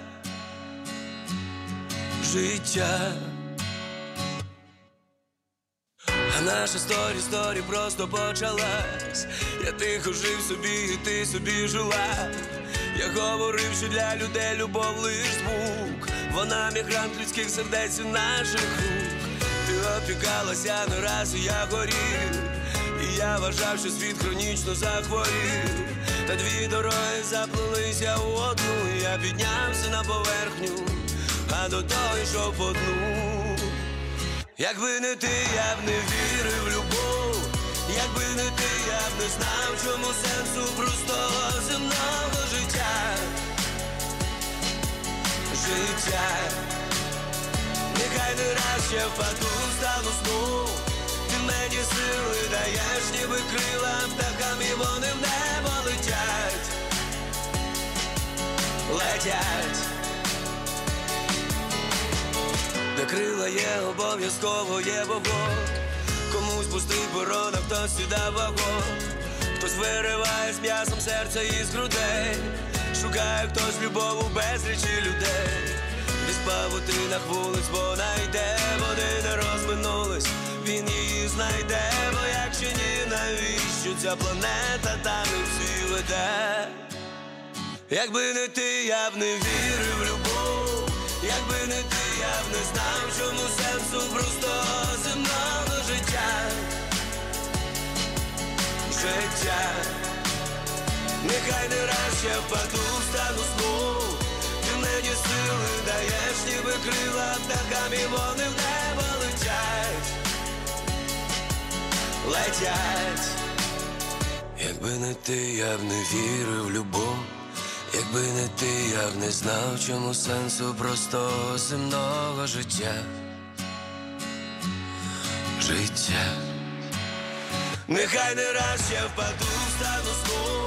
Життя. А наша сторі, сторі просто почалась. Я тихо жив собі, і ти собі жила. Я говорив, що для людей любов лиш звук. Вона мігрант людських сердець і наших рук. Опікалася не раз, я горів. І я вважав, що світ хронічно захворів. Та дві дороги заплелися у одну. Я піднявся на поверхню, а до того йшов по дну. Якби не ти, я б не вірив в любов. Якби не ти, я б не знав, чому сенсу простого земного життя. Життя. Нехай не раз ще впаду, стану сну. Ти мені сили даєш, ніби крила птахам, і вони в небо летять. Летять. Де крила є, обов'язково є вогонь Комусь пустий борона, хтось сюди вагон Хтось вириває з м'ясом серця із грудей Шукає хтось любов у безлічі людей павутинах вулиць вона йде, вони не розминулись, він її знайде, бо якщо ні, навіщо ця планета там і всі веде? Якби не ти, я б не вірив в любов, якби не ти, я б не знав, чому сенсу простого земного життя. Життя, нехай не раз я впаду, стану знов. Сили даєш, ніби крила птахами вони в небо летять. Летять. Якби не ти, я б не вірив в любов. Якби не ти, я б не знав, чому сенсу простого земного життя. Життя. Нехай не раз я впаду, стану знов.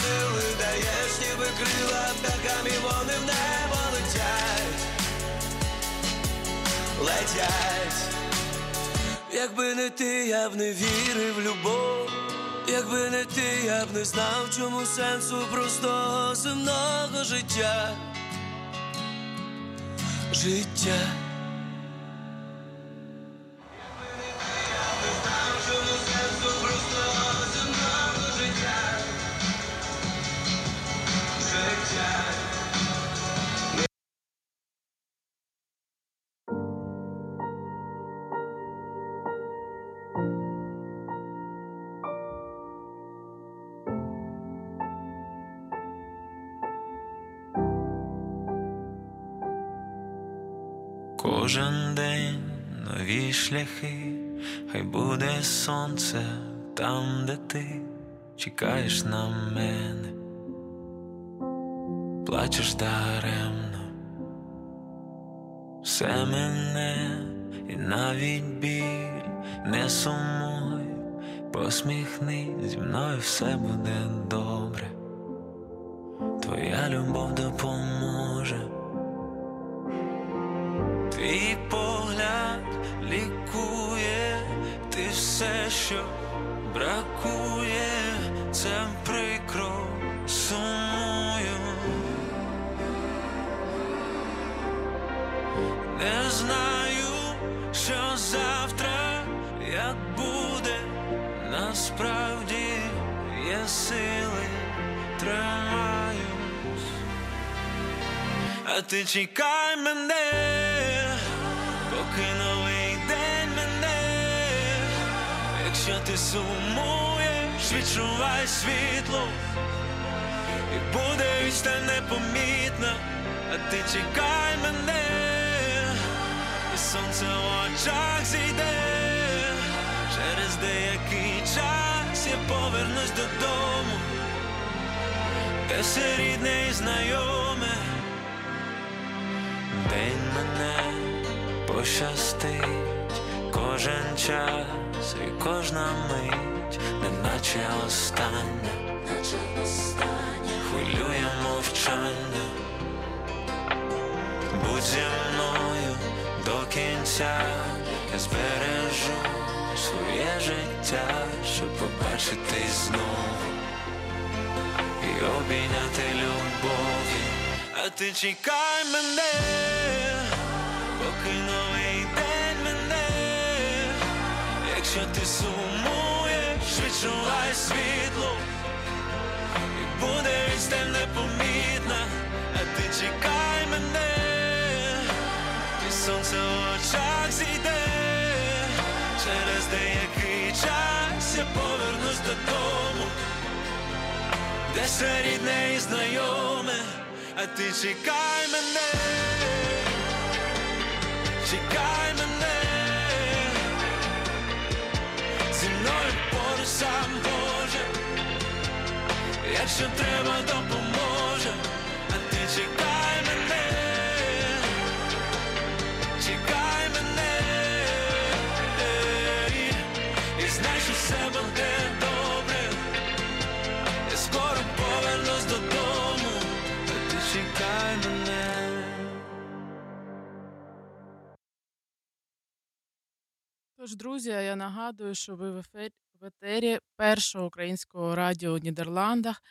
Сили даєш, ніби крила птахами вони в небо летять. Летять. Якби не ти, я б не вірив любов. Якби не ти, я б не знав, чому сенсу простого земного життя. Життя. Кожен день нові шляхи, хай буде сонце там, де ти чекаєш на мене, плачеш даремно, все мене і навіть біль. Не сумуй, посміхни, зі мною все буде добре, твоя любов допоможе. Твій погляд лікує, ти все, що бракує, це прикро сумую. Не знаю, що завтра, як буде, насправді є сили, тримаюсь, а ти чекай мене поки новий день мене, якщо ти сумуєш, відчувай світло, і буде відстань непомітна, а ти чекай мене, і сонце в очах зійде, через деякий час я повернусь додому, де все рідне і знайоме, день мене пощастить. Кожен час і кожна мить, неначе остання, хвилює мовчання, будь зі мною до кінця, я збережу своє життя, щоб побачити знову і обійняти любов'ю, а ти чекай мене ти сумуєш, відчувай світло, і буде відстань непомітна, а ти чекай мене, і сонце в очах зійде, через деякий час я повернусь додому, де все рідне і знайоме, а ти чекай мене. Чекай мене, сам Боже, якщо треба, допоможе, а ти чекай мене, чекай мене, і знай, що все буде добре, я скоро повернусь додому, а ти чекай мене. Тож, друзі, я нагадую, що ви в ефері, етері першого українського радіо у Нідерландах.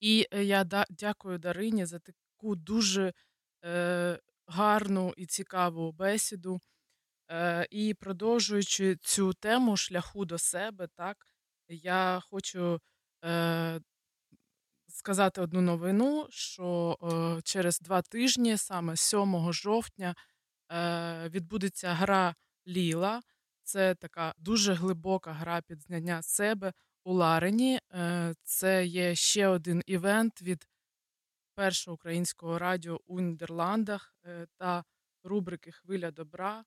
І е, я дякую Дарині за таку дуже е, гарну і цікаву бесіду. Е, І продовжуючи цю тему шляху до себе, так я хочу е, сказати одну новину, що е, через два тижні, саме 7 жовтня, е, відбудеться гра Ліла. Це така дуже глибока гра під знання себе у Ларині. Е, це є ще один івент від першого українського радіо у Нідерландах е, та рубрики Хвиля добра.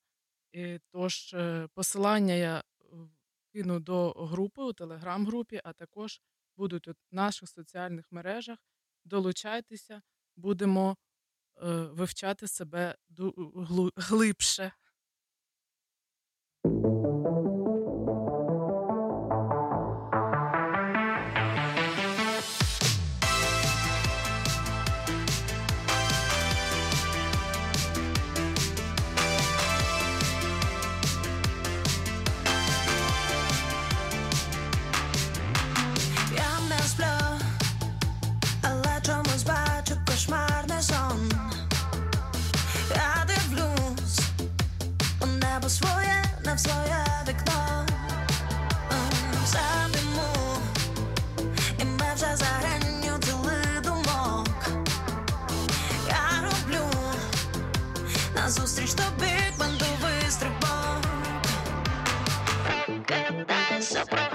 Тож е, посилання я кину до групи у телеграм-групі, а також будуть у наших соціальних мережах. Долучайтеся, будемо вивчати себе глибше. в своє вікно, задиму, і ми вже за гранню діли думок. Я роблю назустріч тобі, бандовий стрибок. Катайся про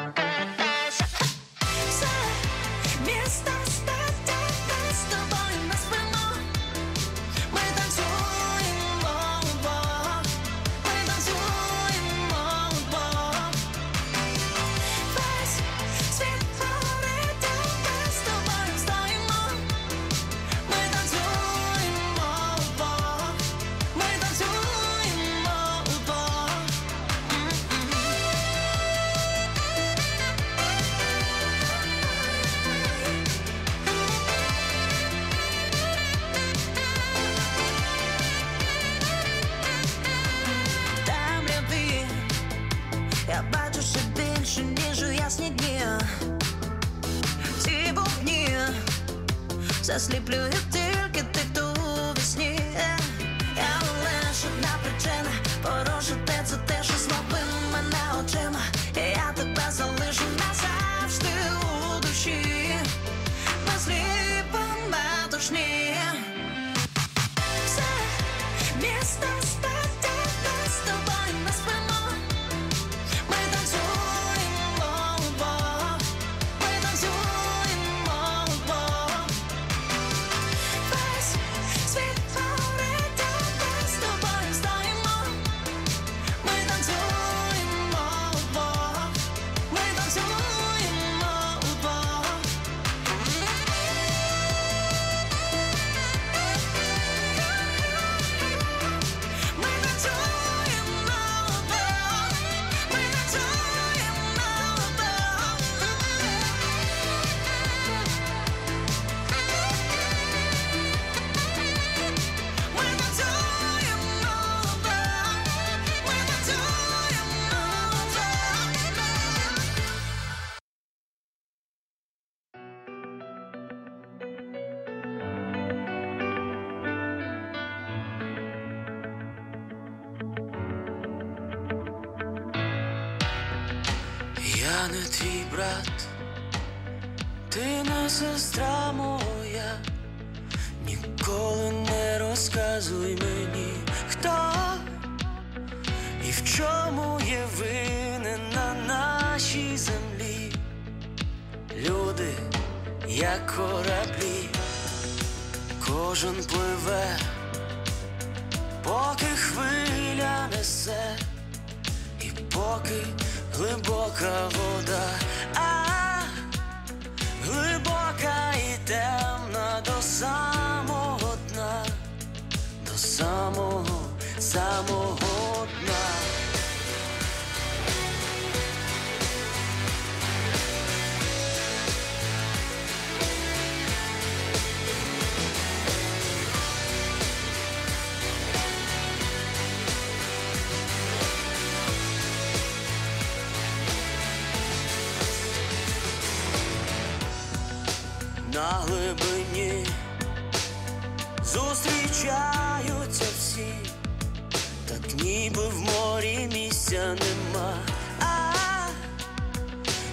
місця нема, а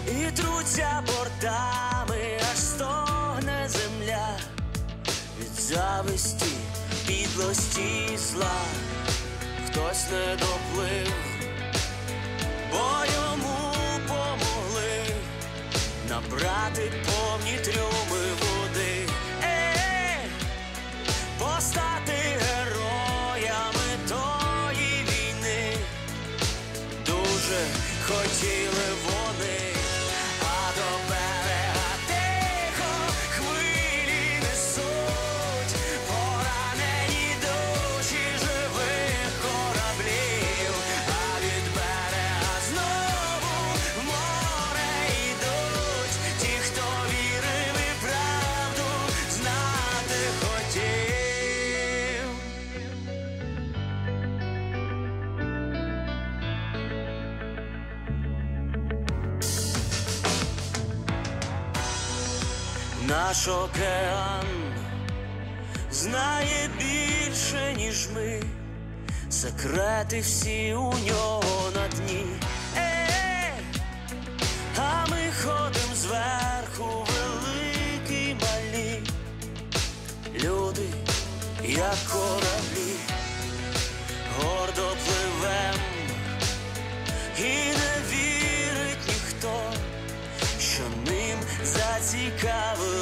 і труться бортами, аж стогне земля. Від зависті, підлості зла, хтось не доплив, бо йому помогли. Набрати повні трюми. kill наш океан знає більше, ніж ми, секрети всі у нього на дні, е а ми ходим зверху, великі малі, люди, як кораблі, гордо пливем. І не вірить ніхто, що ним зацікавив.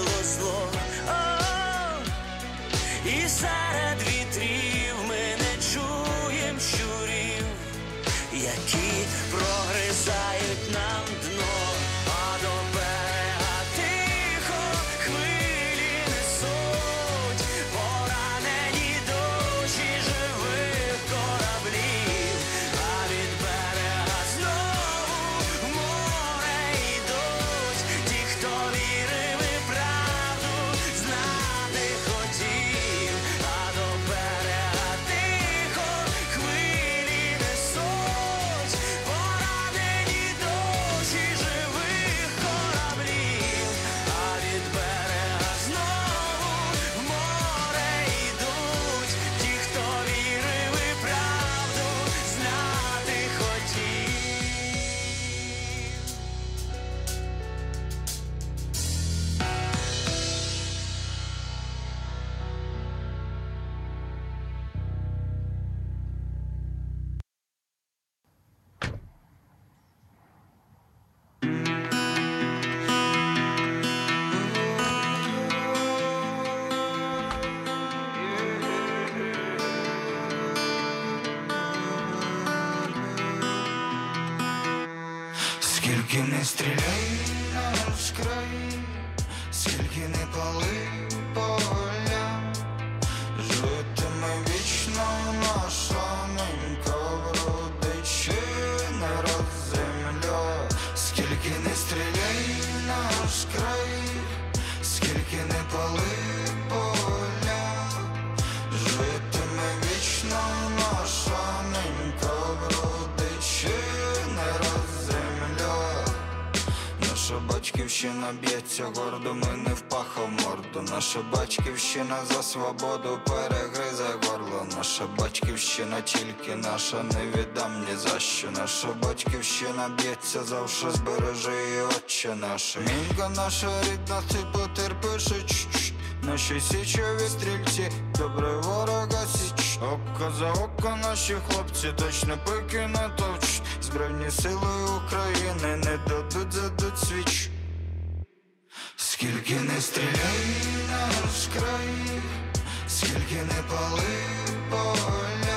обличчя гордо, ми не впаха в морду. Наша батьківщина за свободу перегриза горло. Наша батьківщина тільки наша, не віддам ні за що. Наша батьківщина б'ється завше, збережи і отче наша. Мінка наша рідна, ти потерпиш Наші січові стрільці, добре ворога січ, око за око наші хлопці, точно пики натовч, збройні сили України не дадуть задуть свіч. Скільки не стріляй наш розкрай, скільки не пали поля.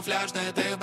Брала, а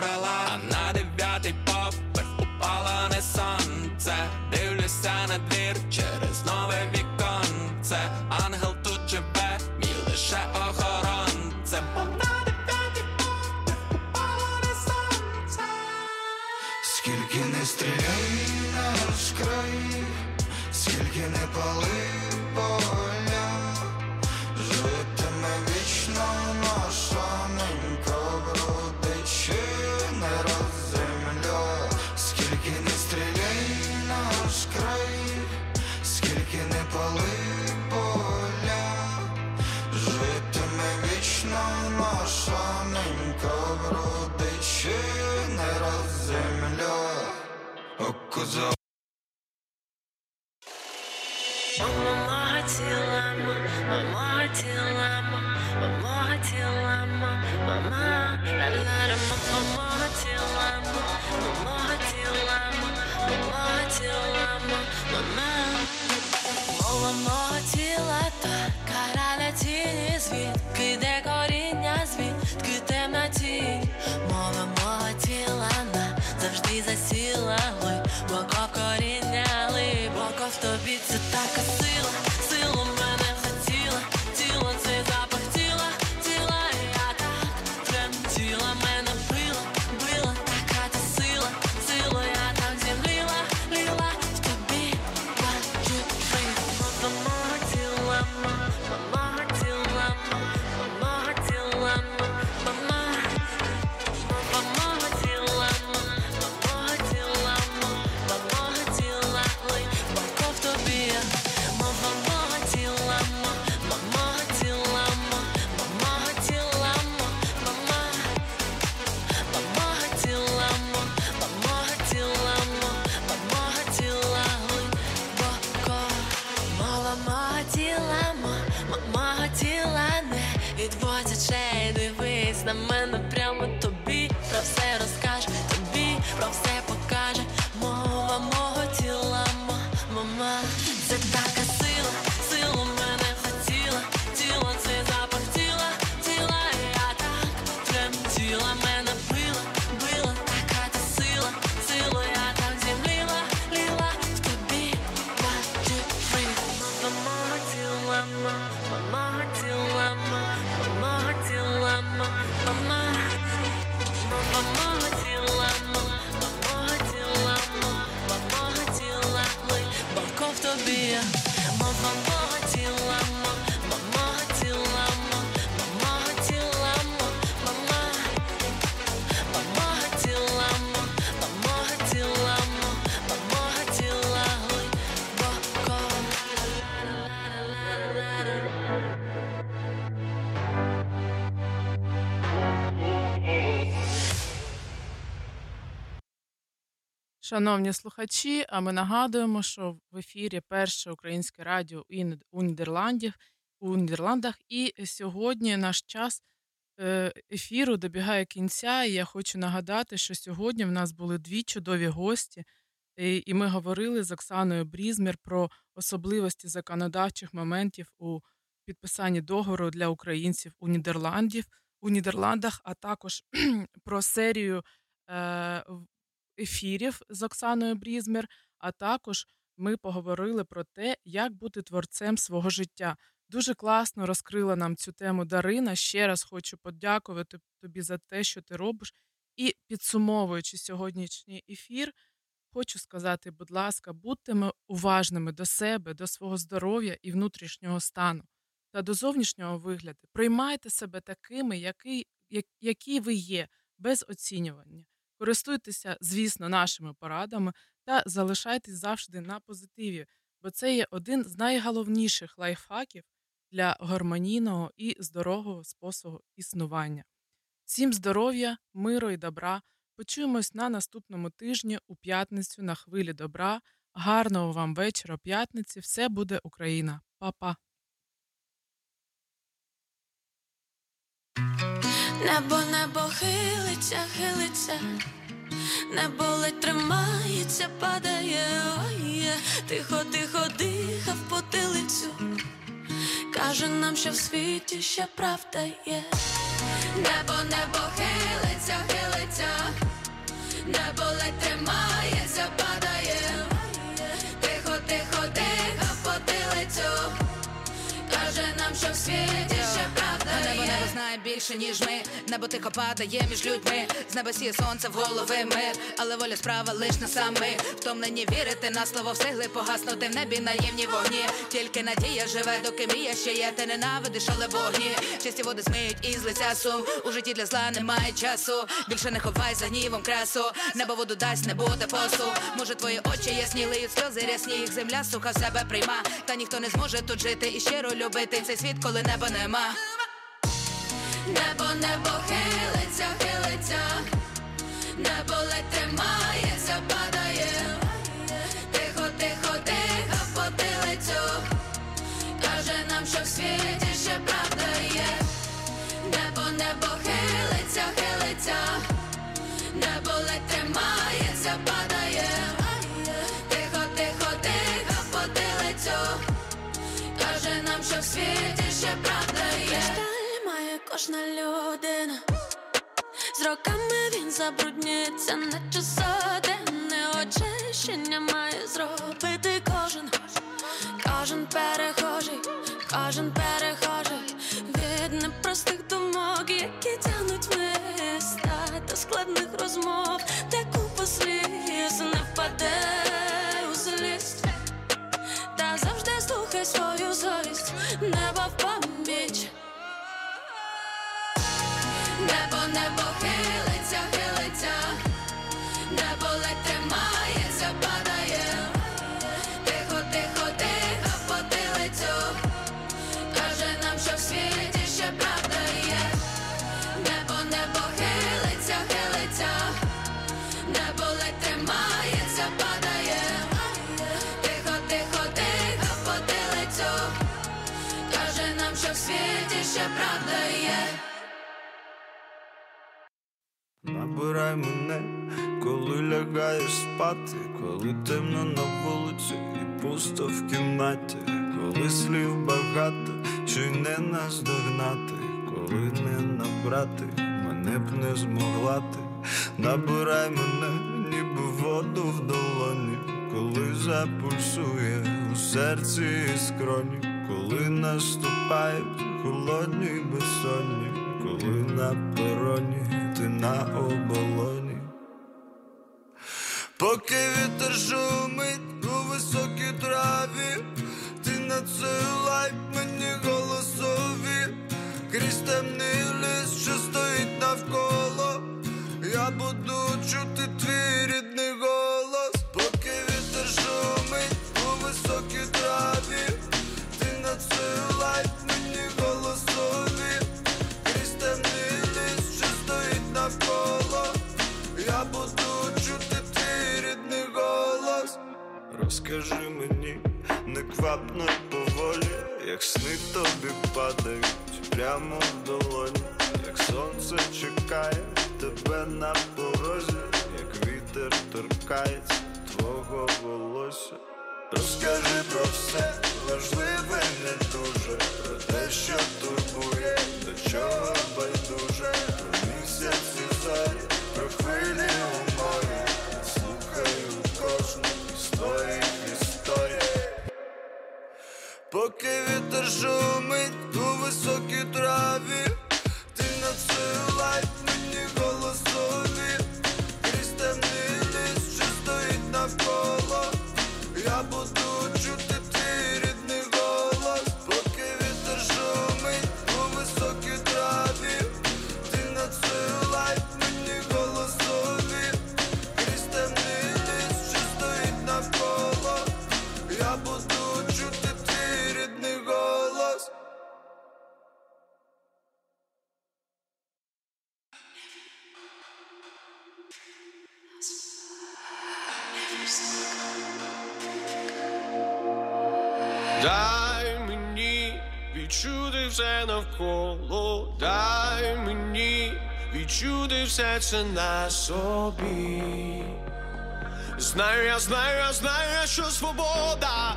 Шановні слухачі, а ми нагадуємо, що в ефірі перше українське радіо у Нідерландів у Нідерландах. І сьогодні наш час е, ефіру добігає кінця. І я хочу нагадати, що сьогодні в нас були дві чудові гості, і ми говорили з Оксаною Брізмір про особливості законодавчих моментів у підписанні договору для українців у Нідерландів у Нідерландах, а також <clears throat> про серію е, ефірів з Оксаною Брізмір. А також ми поговорили про те, як бути творцем свого життя. Дуже класно розкрила нам цю тему Дарина. Ще раз хочу подякувати тобі за те, що ти робиш. І підсумовуючи сьогоднішній ефір, хочу сказати, будь ласка, будьте уважними до себе, до свого здоров'я і внутрішнього стану та до зовнішнього вигляду. Приймайте себе такими, які, як- які ви є, без оцінювання. Користуйтеся, звісно, нашими порадами та залишайтесь завжди на позитиві, бо це є один з найголовніших лайфхаків для гармонійного і здорового способу існування. Всім здоров'я, миру і добра. Почуємось на наступному тижні у п'ятницю на хвилі добра. Гарного вам вечора п'ятниці. Все буде Україна. Па-па. Небо небо хилиться, хилиться, небо ледь тримається, падає, ой, є. тихо, тихо дихав потилицю. Каже нам, що в світі ще правда є. Небо, небо хилиться, хилиться, небо ледь тримається, падає. Тихо, тихо, тихо, потилицю. Каже нам, що в світі ще правда. Більше, ніж ми. Небо тихо падає між людьми. З неба сіє сонце в голови мир, але воля справа лиш на сами. Втомлені вірити на слово встигли погаснути в небі наївні вогні. Тільки надія живе, доки мрія ще є. Ти ненавидиш, але вогні. Чисті води смиють із лиця сум. У житті для зла немає часу. Більше не ховай за гнівом красу. Небо воду дасть, не буде посу. Може, твої очі ясні, лиють сльози рясні, їх земля суха в себе прийма. Та ніхто не зможе тут жити і щиро любити цей світ, коли неба нема. Небо, небо хилиться, хилиться, небо ледь тримається, падає. Тихо, тихо, тихо, потилицю. Каже нам, що в світі кожна людина. З роками він забруднюється, наче сотенне очищення має зробити кожен, кожен перехожий, кожен перехожий від непростих думок, які тягнуть міста та складних розмов, де купа сліз не впаде Небо, небо Набирай мене, коли лягаєш спати, коли темно на вулиці і пусто в кімнаті, коли слів багато, що не наздогнати, коли не набрати, мене б не змогла ти. Набирай мене, ніби воду в долоні, коли запульсує у серці і скроні, коли наступають холодні безсонні, коли на пероні ти на оболоні. Поки вітер шумить у високій траві, ти надсилай мені голосові, крізь темний ліс, що стоїть навколо, я буду чути твій рідний голос, Розкажи мені неквапно й поволі, як сни тобі падають прямо в долоні, як сонце чекає тебе на порозі, як вітер торкається твого волосся. Розкажи про все важливе не дуже, про те, що турбує, до чого байдуже, про місяці Поки вітер шумить у високій траві, ти надсилай цю голосові, Дай мені відчути все навколо, дай мені відчути все це на собі. Знаю, я знаю, я знаю, що свобода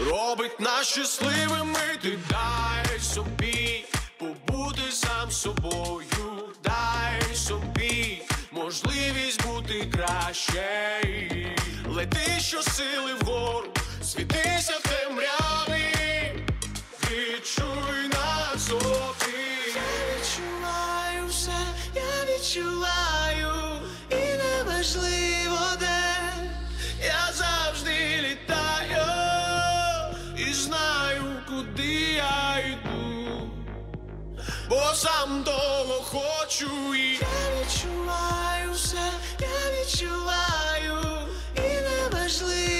робить нас щасливими. Ти дай собі побути сам собою, дай собі можливість бути краще. Лети, що сили вгору, світися в темряві сам того хочу і я відчуваю все, я відчуваю і неважливо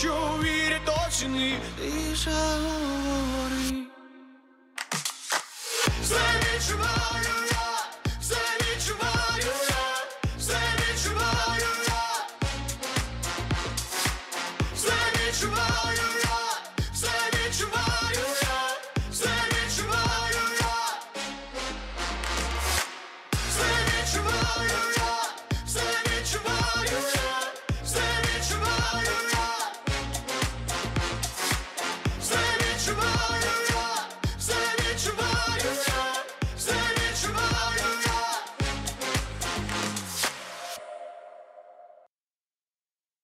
що вірять точні і шари. Це